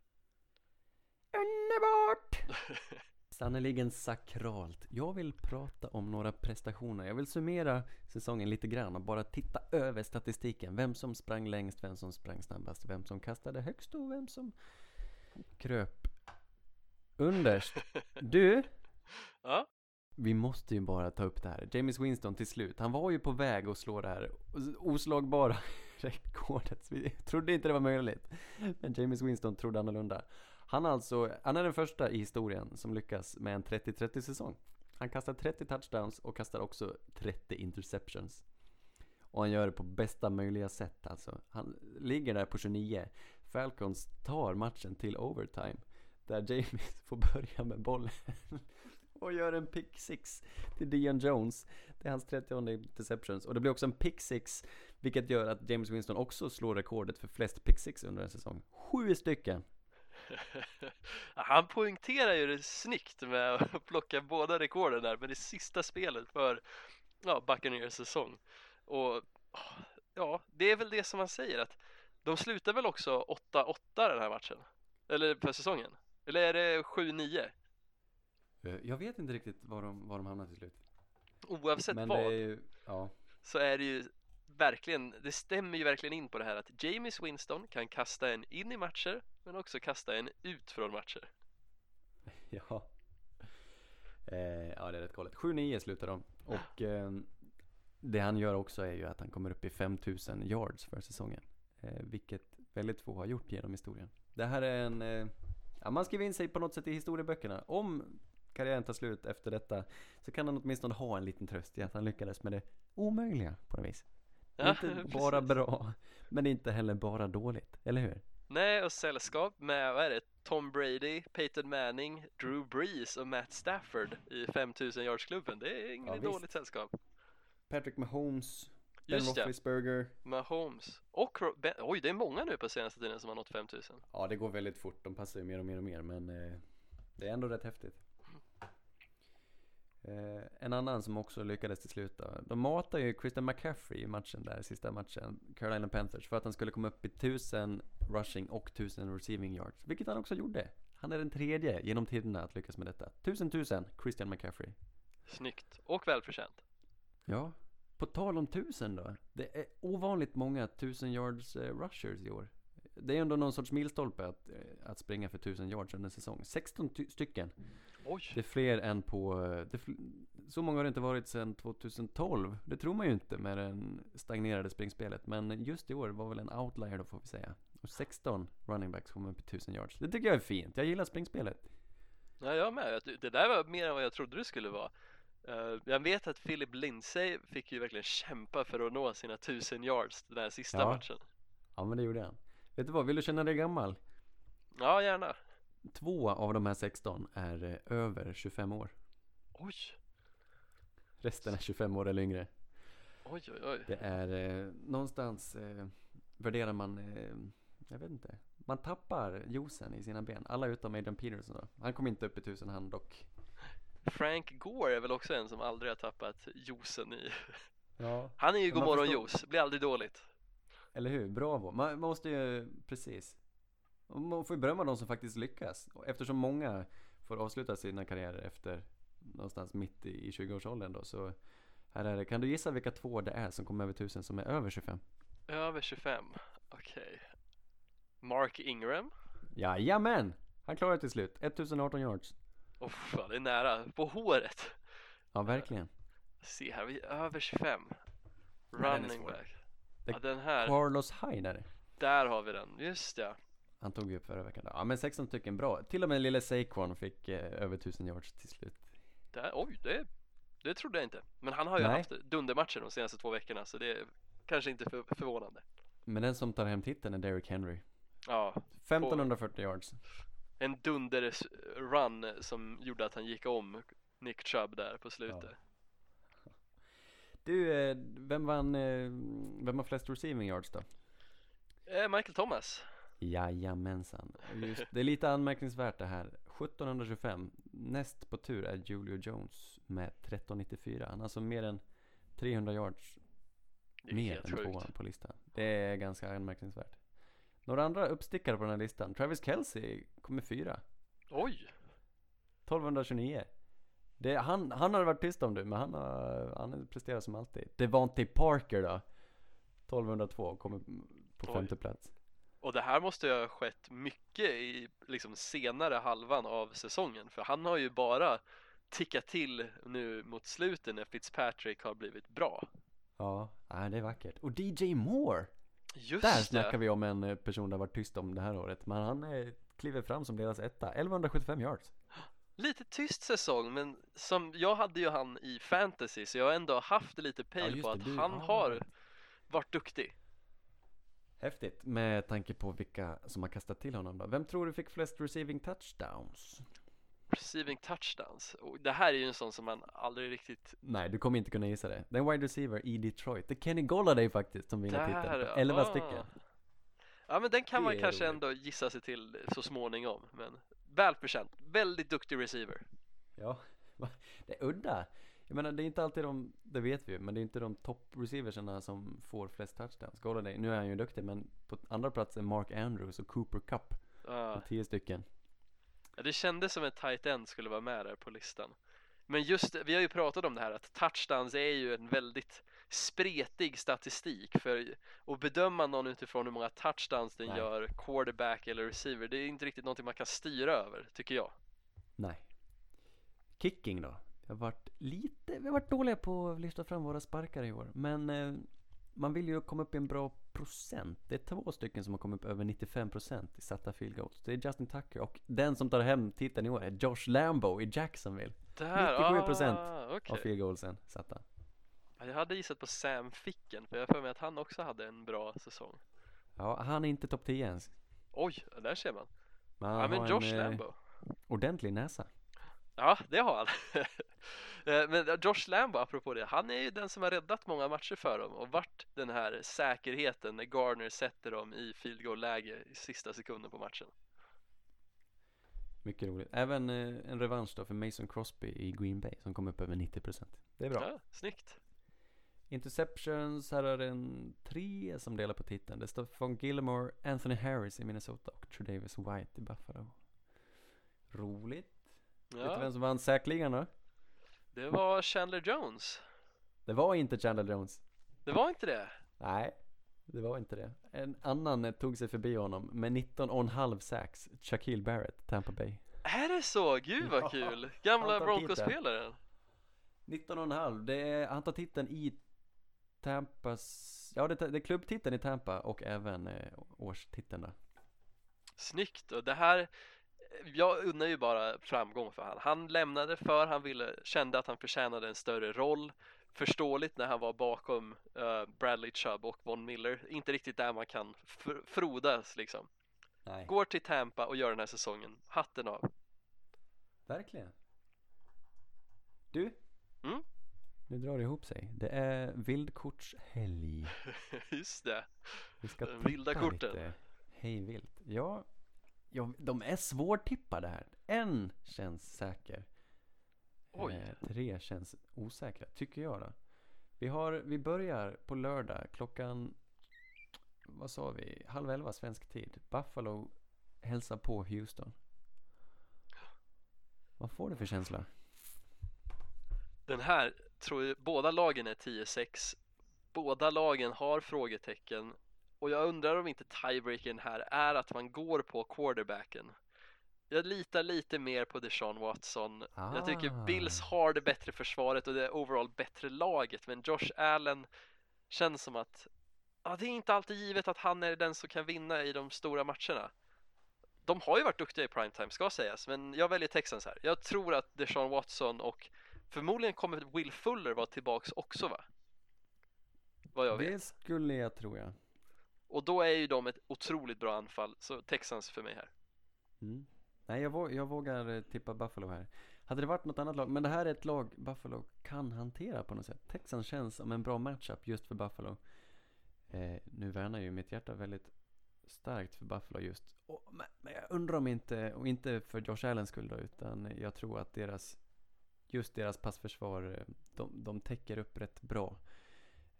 Underbart! [laughs] Sannerligen sakralt. Jag vill prata om några prestationer. Jag vill summera säsongen lite grann och bara titta över statistiken. Vem som sprang längst, vem som sprang snabbast, vem som kastade högst och vem som kröp underst. [laughs] Du, Ja, vi måste ju bara ta upp det här. James Winston till slut. Han var ju på väg att slå det här oslagbara [laughs] rekordet. Vi trodde inte det var möjligt. Men James Winston trodde annorlunda. Han, alltså, han är den första i historien som lyckas med en 30-30 säsong. Han kastar 30 touchdowns och kastar också 30 interceptions. Och han gör det på bästa möjliga sätt alltså. Han ligger där på 29. Falcons tar matchen till overtime. Där James får börja med bollen. [laughs] och gör en pick six till Dion Jones. Det är hans 30 interceptions. Och det blir också en pick six. Vilket gör att James Winston också slår rekordet för flest pick six under en säsong. Sju stycken! [laughs] han poängterar ju det snyggt med att plocka båda rekorden där med det sista spelet för ja, Buccaneers säsong. Och ja, det är väl det som man säger att de slutar väl också 8-8 den här matchen? Eller för säsongen? Eller är det 7-9? Eh, Jag vet inte riktigt var de, var de hamnar till slut. Oavsett Men vad det är ju, ja. så är det ju verkligen, det stämmer ju verkligen in på det här att James Winston kan kasta en in i matcher men också kasta en ut från matcher. [laughs] Ja. Eh, ja, det är rätt galet. 7-9 slutar de. Och eh, det han gör också är ju att han kommer upp i 5000 yards för säsongen. Eh, vilket väldigt få har gjort genom historien. Det här är en... Ja, man skriver in sig på något sätt i historieböckerna. Om karriären tar slut efter detta så kan han åtminstone ha en liten tröst i att han lyckades med det omöjliga på något vis. Ja, inte [laughs] bara bra, men inte heller bara dåligt, eller hur? Nej, och sällskap med, vad är det, Tom Brady, Peyton Manning, Drew Brees och Matt Stafford i 5000 yards-klubben. Det är inget Ja, dåligt sällskap. Patrick Mahomes, Ben Just ja, Roethlisberger. Mahomes och Ro- ben, oj, det är många nu på senaste tiden som har nått 5000. Ja, det går väldigt fort. De passar ju mer och mer och mer, men eh, det är ändå rätt häftigt. Eh, en annan som också lyckades till slut då. De matar ju Christian McCaffrey i matchen där, sista matchen, Carolina Panthers, för att han skulle komma upp i 1000 rushing och 1000 receiving yards, vilket han också gjorde. Han är den tredje genom tiderna att lyckas med detta. 1000 1000 Christian McCaffrey. Snyggt och välförtjänt. Ja, på tal om 1000 då. Det är ovanligt många 1000 yards eh, rushers i år. Det är ändå någon sorts milstolpe att, eh, att springa för 1000 yards under säsong. 16 ty- stycken. Oj, Det är fler än på... eh, Det fl- så många har det inte varit sedan 2012. Det tror man ju inte med den stagnerade springspelet. Men just i år var väl en outlier då får vi säga. Och 16 running backs kom upp i 1000 yards. Det tycker jag är fint. Jag gillar springspelet. ja, jag med. Det där var mer än vad jag trodde det skulle vara. Eh, jag vet att Philip Lindsay fick ju verkligen kämpa för att nå sina 1000 yards den här sista Ja. matchen. Ja men det gjorde han. Vet du vad? Vill du känna dig gammal? Ja, gärna. Två av de här 16 är eh, över 25 år. Oj, Resten är 25 år eller yngre. oj, oj, oj. Det är eh, någonstans eh, värderar man, eh, jag vet inte. Man tappar juicen i sina ben. Alla utom Adrian Peterson då. Han kom inte upp i tusen han dock. Frank Gore är väl också en som aldrig har tappat juicen i. Ja. Han är ju godmorgon förstår- juice, blir aldrig dåligt. Eller hur? Bravo. Man, man måste ju, precis. Man får ju berömma de som faktiskt lyckas. Eftersom många får avsluta sina karriärer efter någonstans mitt i, i 20-årsåldern då. Så här är det. Kan du gissa vilka två det är som kommer över tusen som är över 25? Över 25, okej. Mark Ingram. Jajamän! Han klarar det till slut. 1018 yards. Oh, fan, det är nära, på håret. Ja, verkligen. Se här, vi är över 25. den är Running back. Ja, den här, Carlos det. där har vi den, just ja. Han tog vi upp förra veckan. Ja men 16 stycken, bra. Till och med lille Saquon fick eh, över 1000 yards till slut. Där, oj, det, det trodde jag inte. Men han har ju Nej. haft dundermatcher de senaste två veckorna så det är kanske inte för, förvånande. Men den som tar hem titeln är Derrick Henry. Ja, 1540 yards. En dunder run som gjorde att han gick om Nick Chubb där på slutet. Du, eh, vem vann, eh, vem har flest receiving yards då? Eh, Michael Thomas. Jajamensan. Just, det är lite anmärkningsvärt det här. 1725. Näst på tur är Julio Jones med 1394. Han har alltså mer än 300 yards mer än tvåan på listan. Det är ganska anmärkningsvärt. Några andra uppstickare på den här listan. Travis Kelce kommer fyra. Oj! 1229. Det, han, han har varit tyst om du, men han har, han presterar som alltid. Devontae Parker då. 1202 kommer på Oj. femte plats. Och det här måste ju ha skett mycket i liksom senare halvan av säsongen för han har ju bara tickat till nu mot slutet när Fitzpatrick har blivit bra. Ja, det är vackert. Och DJ Moore! Just Där det! snackar vi om en eh, person det har varit tyst om det här året. Men han eh, kliver fram som deras etta. 1175 yards. Lite tyst säsong men som jag hade ju han i fantasy så jag har ändå haft lite Ja, pejl just på det, att du- han ja. har varit duktig. Häftigt. Med tanke på vilka som har kastat till honom då. Vem tror du fick flest receiving touchdowns? Receiving touchdowns. Och det här är ju en sån som man aldrig riktigt Nej, du kommer inte kunna gissa det. Det är en wide receiver i Detroit. Det är Kenny Golladay faktiskt som vinner Där, titeln. 11 ah. stycken. Ja men den kan man kanske roligt. ändå gissa sig till så småningom men välförtjänt. Väldigt duktig receiver. Ja, det är udda. Jag menar, det är inte alltid de, det vet vi ju, men det är inte de topp receiversarna som får flest touchdowns. Golladay, nu är han ju duktig, men på andra plats är Mark Andrews och Cooper Cup. Med 10 stycken. Ja, det kändes som en tight end skulle vara med där på listan. Men just vi har ju pratat om det här att touchdowns är ju en väldigt spretig statistik för att bedöma någon utifrån hur många touchdowns den Nej. gör quarterback eller receiver det är inte riktigt någonting man kan styra över tycker jag. Nej. Kicking då? Vi har varit lite, vi har varit dåliga på att lyfta fram våra sparkar i år. Men eh, man vill ju komma upp i en bra procent. Det är två stycken som har kommit upp över 95% i satta field goals. Det är Justin Tucker och den som tar hem titeln i år är Josh Lambo i Jacksonville. Där, 97% ah, Av okej. field goalsen satta. Ja, Jag hade gissat på Sam Ficken för jag har för mig att han också hade en bra säsong. Ja, han är inte topp 10 ens. Oj, där ser man. Men han Ja men Josh en eh, Lambo. ordentlig näsa. Ja, det har han. [laughs] Eh, Men Josh Lambo, apropå det, han är ju den som har räddat många matcher för dem och varit den här säkerheten när Garner sätter dem i field goal-läge i sista sekunden på matchen. Mycket roligt. Även eh, en revansch då för Mason Crosby i Green Bay som kom upp över 90%. Det är bra. Ja, snyggt. Interceptions, här är det en tre som delar på titeln. Det står från Gilmore, Anthony Harris i Minnesota och Tredavis White i Buffalo. Roligt. Vet du vem Ja, som vann säkligen då? Det var Chandler Jones. Det var inte Chandler Jones. Det var inte det? Nej, det var inte det. En annan eh, tog sig förbi honom med 19,5 sacks. Shaquille Barrett, Tampa Bay. Är det så? Gud vad kul! Gamla Broncos-spelaren. 19,5. Det är, han tar titeln i Tampas, ja det, det är klubbtiteln i Tampa och även eh, årstiteln då. Snyggt! Och det här, jag unnar ju bara framgång för han. Han lämnade för han ville, kände att han förtjänade en större roll. Förståeligt när han var bakom eh, Bradley Chubb och Von Miller. Inte riktigt där man kan fr- frodas liksom. Nej. Går till Tampa och gör den här säsongen. Hatten av. Verkligen. Du? Mm? Nu drar det ihop sig. Det är vildkortshelg. [laughs] Just det. Vi ska tippa vilda korten. lite hej vilt. Ja, ja, de är svårtippade här. En känns säker. Oj. Eh, tre känns osäkra, tycker jag då. Vi, har, vi börjar på lördag klockan, vad sa vi, halv elva svensk tid. Buffalo hälsar på Houston. Vad får du för känsla? Den här tror jag, båda lagen är 10-6. Båda lagen har frågetecken. Och jag undrar om inte tiebreakern här är att man går på quarterbacken. Jag litar lite mer på Deshaun Watson. Jag tycker Ah. Bills har det bättre försvaret och det overall bättre laget. Men Josh Allen känns som att ja, det är inte alltid givet att han är den som kan vinna i de stora matcherna. De har ju varit duktiga i primetime ska sägas, men jag väljer Texans här. Jag tror att Deshaun Watson och förmodligen kommer Will Fuller vara tillbaks också va? Vad jag vet. Det skulle jag tro jag och då är ju de ett otroligt bra anfall, så Texans för mig här. Mm. Nej, jag, våg, jag vågar eh, tippa Buffalo här. Hade det varit något annat lag, men det här är ett lag Buffalo kan hantera på något sätt. Texans känns som en bra matchup just för Buffalo. Eh, nu värnar ju mitt hjärta väldigt starkt för Buffalo just. Och, men, men jag undrar om inte, och inte för Josh Allens skull då, utan jag tror att deras, just deras passförsvar, eh, de, de täcker upp rätt bra.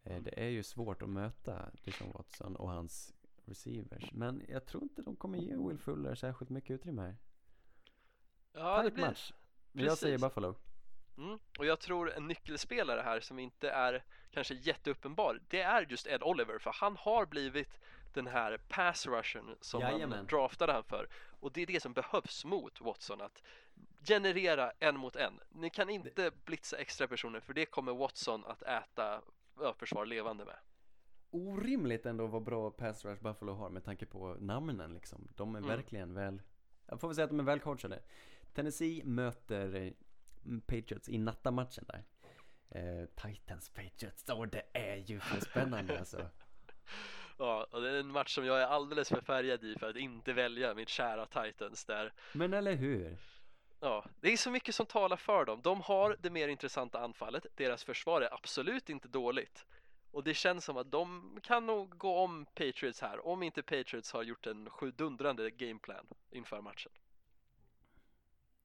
Eh, det är ju svårt att möta Deshaun Watson och hans receivers. Men jag tror inte de kommer ge Will Fuller särskilt mycket utrymme här. Ja, det Tight blir match. Men jag säger Precis. Buffalo. Mm. Och jag tror en nyckelspelare här som inte är kanske jätteuppenbar, det är just Ed Oliver, för han har blivit den här pass rushen som Jajamän. man draftade han för. Och det är det som behövs mot Watson, att generera en mot en. Ni kan inte blitza extra personer, för det kommer Watson att äta försvar levande med. Orimligt ändå vad bra pass rush Buffalo har med tanke på namnen liksom. De är Mm. verkligen väl, jag får väl säga att de är väl coachade. Tennessee möter eh, Patriots i nattamatchen där. Eh, Titans Patriots, och det är ju för spännande [laughs] alltså. Ja, och det är en match som jag är alldeles för färgad i för att inte välja mitt kära Titans där. Men eller hur? Ja, det är så mycket som talar för dem. De har det mer intressanta anfallet. Deras försvar är absolut inte dåligt. Och det känns som att de kan nog gå om Patriots här, om inte Patriots har gjort en sjudundrande gameplan inför matchen.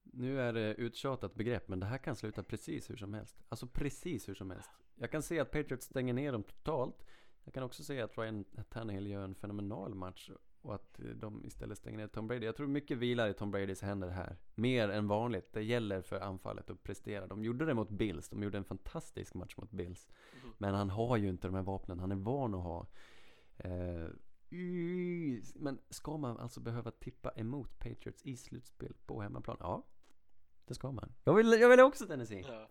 Nu är det uttjatat begrepp, men det här kan sluta precis hur som helst. Alltså precis hur som helst. Jag kan se att Patriots stänger ner dem totalt. Jag kan också se att Ryan Tannehill gör en fenomenal match och att de istället stänger ner Tom Brady. Jag tror mycket vilar i Tom Bradys händer här. Mer än vanligt. Det gäller för anfallet att prestera. De gjorde det mot Bills. De gjorde en fantastisk match mot Bills. Mhm. Men han har ju inte de här vapnen han är van att ha. Eh, men ska man alltså behöva tippa emot Patriots i slutspel på hemmaplan? Ja, det ska man. Jag vill, jag vill också Tennessee. Ja.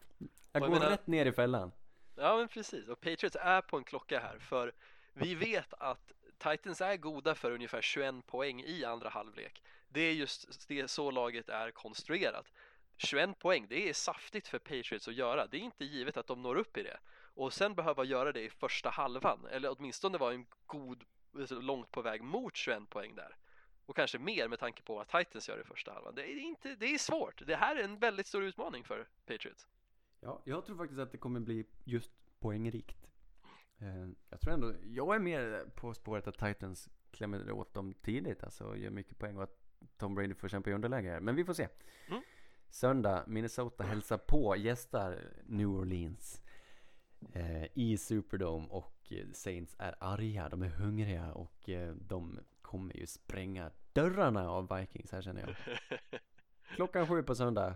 Jag går menar- rätt ner i fällan. Ja men precis, och Patriots är på en klocka här för vi vet att Titans är goda för ungefär 21 poäng i andra halvlek. Det är just det så laget är konstruerat. 21 poäng, det är saftigt för Patriots att göra. Det är inte givet att de når upp i det. Och sen behöva göra det i första halvan, eller åtminstone vara en god, alltså långt på väg mot 21 poäng där. Och kanske mer med tanke på vad Titans gör i första halvan. Det är, inte, det är svårt. Det här är en väldigt stor utmaning för Patriots. Ja, jag tror faktiskt att det kommer bli just poängrikt. Eh, jag tror ändå, jag är mer på spåret att Titans klämmer åt dem tidigt alltså och gör mycket poäng och att Tom Brady får kämpa i underläge här. Men vi får se. Mm. Söndag, Minnesota hälsar på, gästar New Orleans eh, i Superdome och eh, Saints är arga, de är hungriga och eh, de kommer ju spränga dörrarna av Vikings här känner jag. [laughs] Klockan sju på söndag,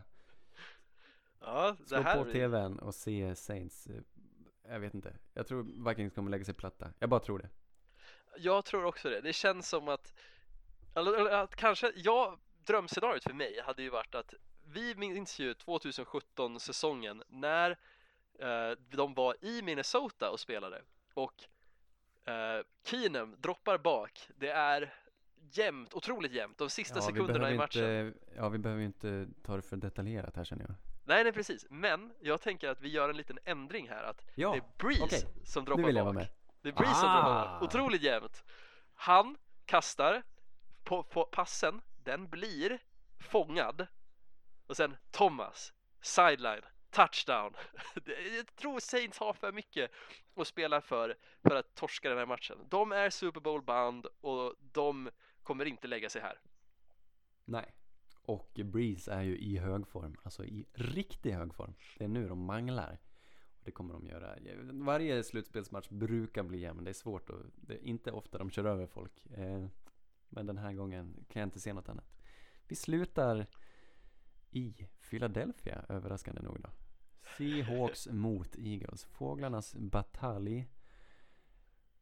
Ja, det Slå här på blir- tvn och se Saints. Jag vet inte. Jag tror Vikings kommer lägga sig platta. Jag bara tror det. Jag tror också det. Det känns som att, eller, att kanske, ja, drömscenariot för mig hade ju varit att vi minns ju 2017 säsongen när eh, de var i Minnesota och spelade och eh, Keenum droppar bak. Det är jämnt, otroligt jämnt, de sista vi sekunderna i matchen. Inte, ja, vi behöver ju inte ta det för detaljerat här känner jag. Nej, nej precis, men jag tänker att vi gör en liten ändring här att Ja, det är Breeze okej. som droppar vill jag bak. vara med. Det är Breeze som drar Ah! bak. Otroligt jämnt. Han kastar på, på passen, den blir fångad och sen Thomas, sideline, touchdown. [laughs] Jag tror Saints har för mycket att spela för för att torska den här matchen. De är Super Bowl bound och de kommer inte lägga sig här. Nej. Och Breeze är ju i hög form. Alltså i riktig hög form. Det är nu de manglar. Och det kommer de göra. Varje slutspelsmatch brukar bli jämn. Det är svårt och det är inte ofta de kör över folk. Eh, men den här gången kan jag inte se något annat. Vi slutar i Philadelphia, överraskande nog då. Seahawks [laughs] mot Eagles. Fåglarnas batalj.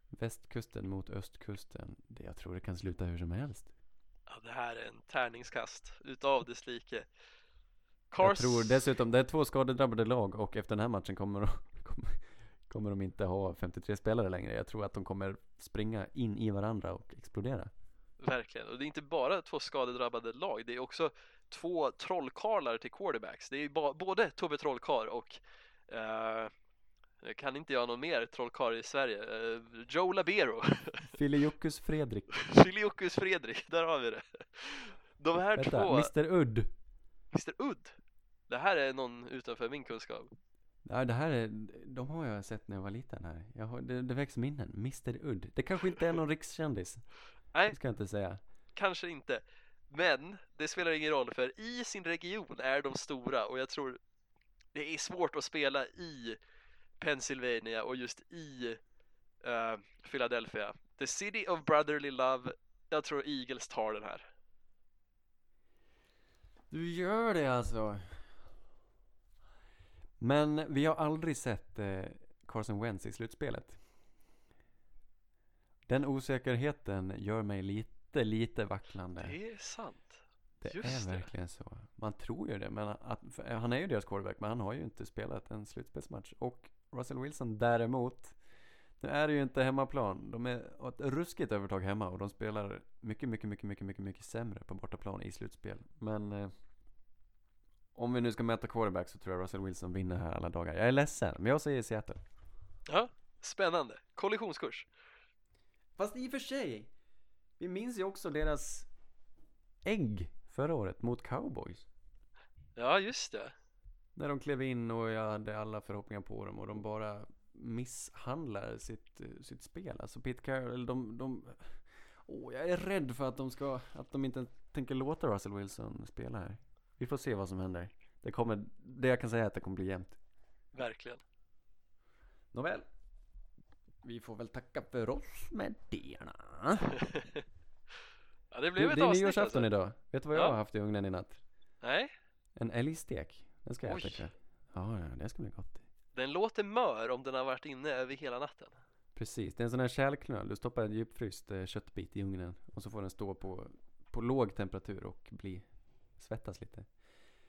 Västkusten mot östkusten. Det jag tror det kan sluta hur som helst. Ja, det här är en tärningskast utav dess like. Jag Cars... tror dessutom, det är två skadedrabbade lag och efter den här matchen kommer de, [laughs] kommer, kommer de inte ha 53 spelare längre. Jag tror att de kommer springa in i varandra och explodera. Verkligen, och det är inte bara två skadedrabbade lag, det är också två trollkarlar till quarterbacks. Det är både Tobbe Trollkarl och eh, Eh, Kan inte jag någon mer trollkarl i Sverige? Eh, Joe Labero, [laughs] Filiokus Fredrik. Filiokus Fredrik, där har vi det. De här Vänta, två, Mr Udd. Mr Udd. Det här är någon utanför min kunskap. Ja, det här är, de har jag sett när jag var liten här. Jag har, det, det väcks minnen. Mr Udd. Det kanske inte är någon [laughs] rikskändis. Nej. Det ska jag inte säga. Kanske inte. Men det spelar ingen roll för i sin region är de stora och jag tror det är svårt att spela i Pennsylvania och just i eh, Philadelphia. The City of Brotherly Love. Jag tror Eagles tar den här. Du gör det alltså. Men vi har aldrig sett eh, Carson Wentz i slutspelet. Den osäkerheten gör mig lite, lite vacklande. Det är sant. Det Just är det. verkligen så. Man tror ju det, men att, han är ju deras quarterback, men han har ju inte spelat en slutspelsmatch. Och Russell Wilson däremot, nu är det ju inte hemmaplan. De är ett ruskigt övertag hemma och de spelar mycket, mycket, mycket, mycket, mycket, mycket sämre på bortaplan i slutspel. Men eh, om vi nu ska mäta quarterback så tror jag Russell Wilson vinner här alla dagar. Jag är ledsen, men jag säger Seattle. Ja, spännande. Kollisionskurs. Fast i och för sig, vi minns ju också deras ägg förra året mot cowboys. Ja, just det. När de klev in och jag hade alla förhoppningar på dem och de bara misshandlar sitt, sitt spel. Alltså Pete Carroll, de, de Åh, jag är rädd för att de ska, att de inte tänker låta Russell Wilson spela här. Vi får se vad som händer. Det kommer, det jag kan säga är att det kommer bli jämnt. Verkligen. Nåväl. Vi får väl tacka för oss med det. [laughs] ja, det Du, blev ett det är avsnitt nyårsafton alltså. idag. Vet du vad jag Ja. har haft i ugnen i natt? Nej, En älgstek. Den ska jag äta ikväll. Ja, ja, det ska bli gott. den låter mör om den har varit inne över hela natten. Precis, det är en sån här kärlknöl. Du stoppar en djupfryst eh, köttbit i ugnen och så får den stå på, på låg temperatur och bli svettas lite.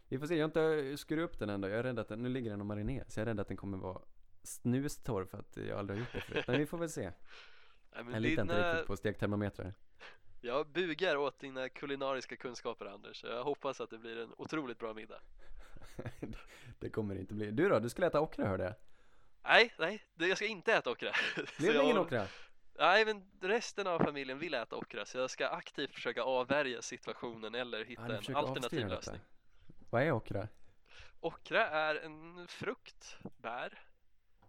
Vi får se, jag har inte skurit upp den än då. Jag är rädd att den, nu ligger den och marinerar, så jag är rädd att den kommer vara snustorr för att jag aldrig har gjort det förut. Men vi får väl se. [laughs] Nej, Jag litar inte dina- riktigt på stektermometrar. Jag bugar åt dina kulinariska kunskaper Anders, jag hoppas att det blir en otroligt bra middag. [laughs] det kommer det inte bli. Du då? Du skulle äta okra hörde jag. Nej, nej, jag ska inte äta okra. [laughs] Så Blev det ingen okra? Nej, men resten av familjen vill äta okra, så jag ska aktivt försöka avvärja situationen eller hitta Ja, en alternativ detta. lösning. Vad är okra? Okra är en frukt, bär.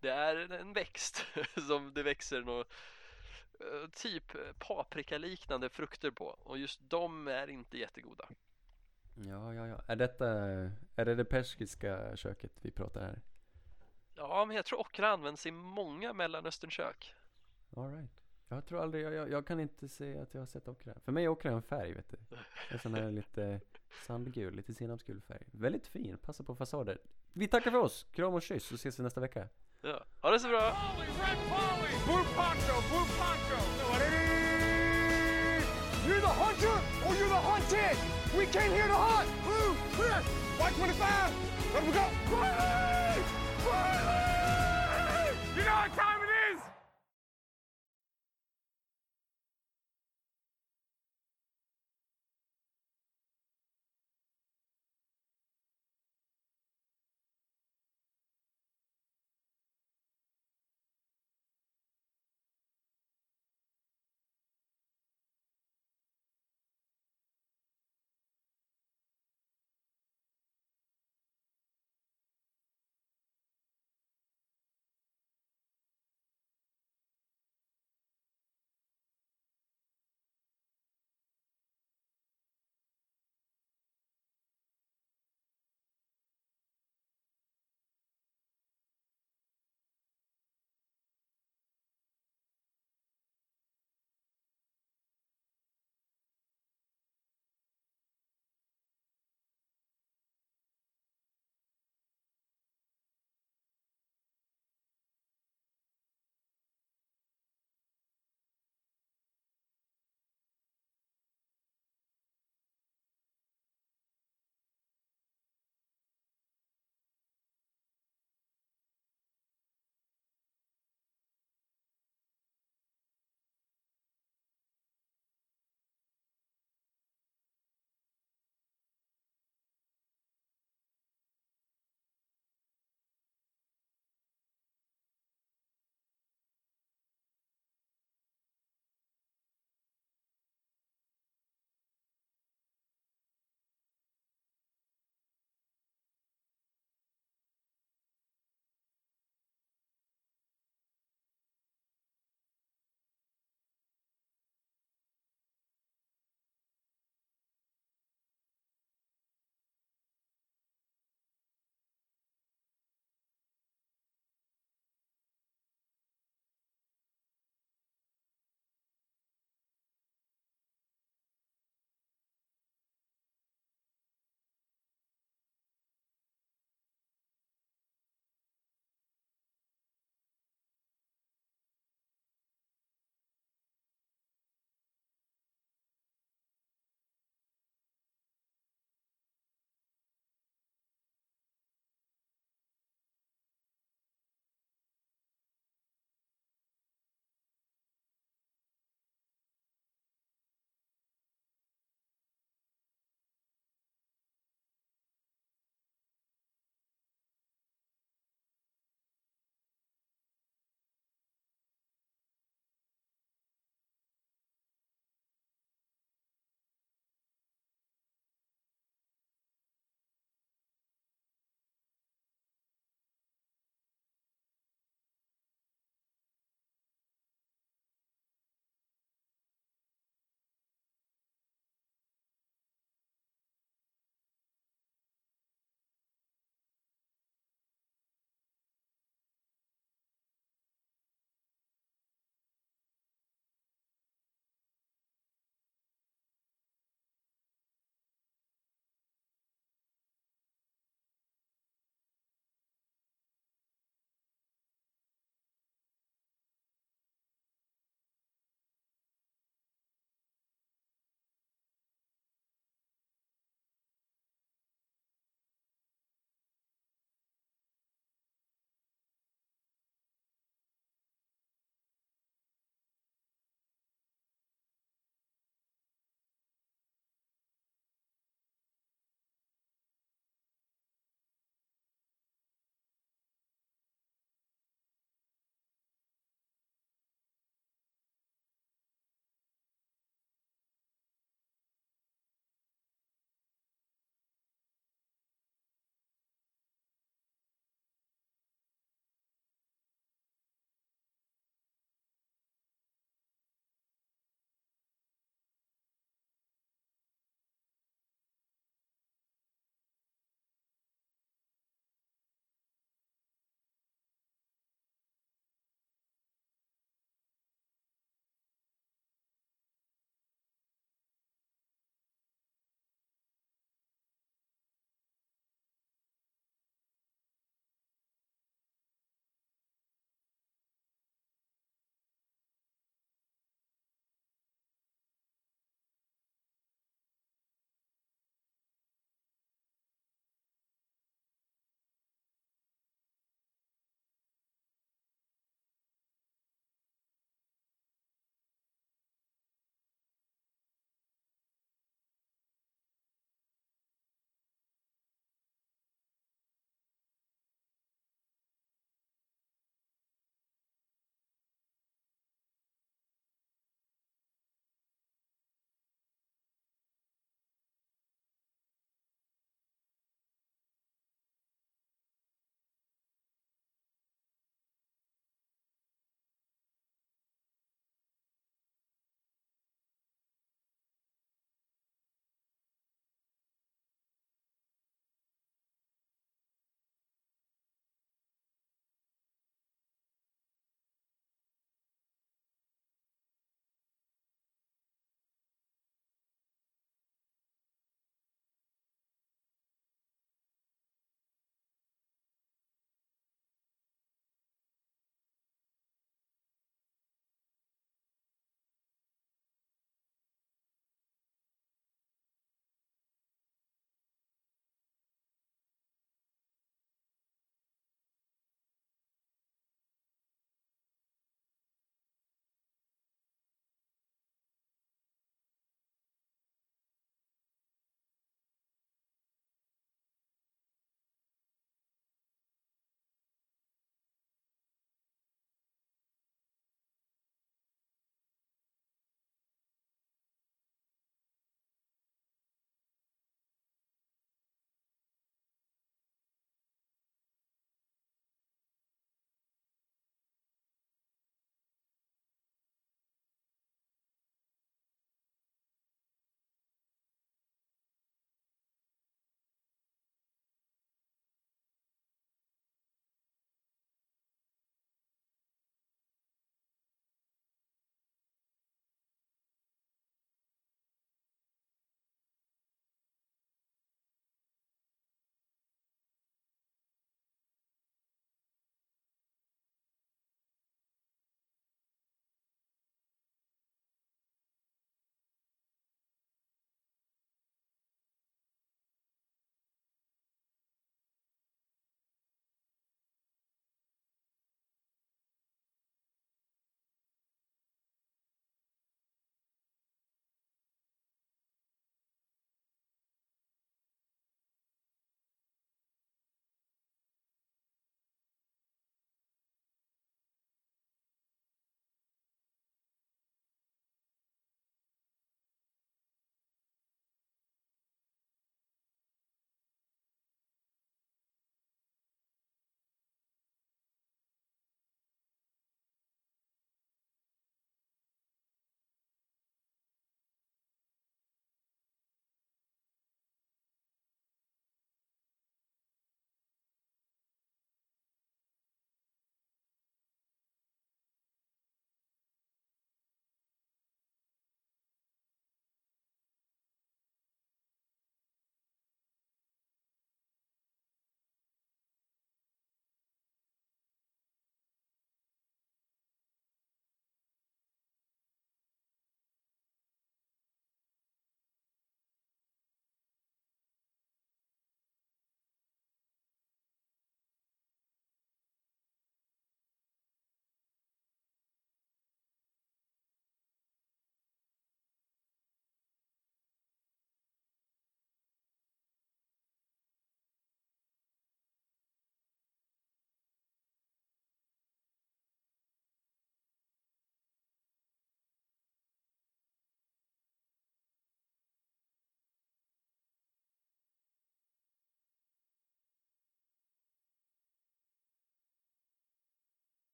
Det är en växt [laughs] som det växer något eh, typ paprikaliknande frukter på och just de är inte jättegoda. Ja, ja, ja. Är detta, är det det persiska köket vi pratar här? Ja, men jag tror okra används i många mellanösternkök. All right. Jag tror aldrig, jag, jag, jag kan inte säga att jag har sett okra. För mig är okra en färg vet du. En sån här [laughs] lite sandgul, lite senapsgul färg. Väldigt fin, passar på fasader. Vi tackar för oss, kram och kyss så ses vi nästa vecka. Ja, ha det så bra! You're the hunter or you're the hunted. We came here to hunt. Blue, clear. White 25. Let we go. Riley! Riley! You know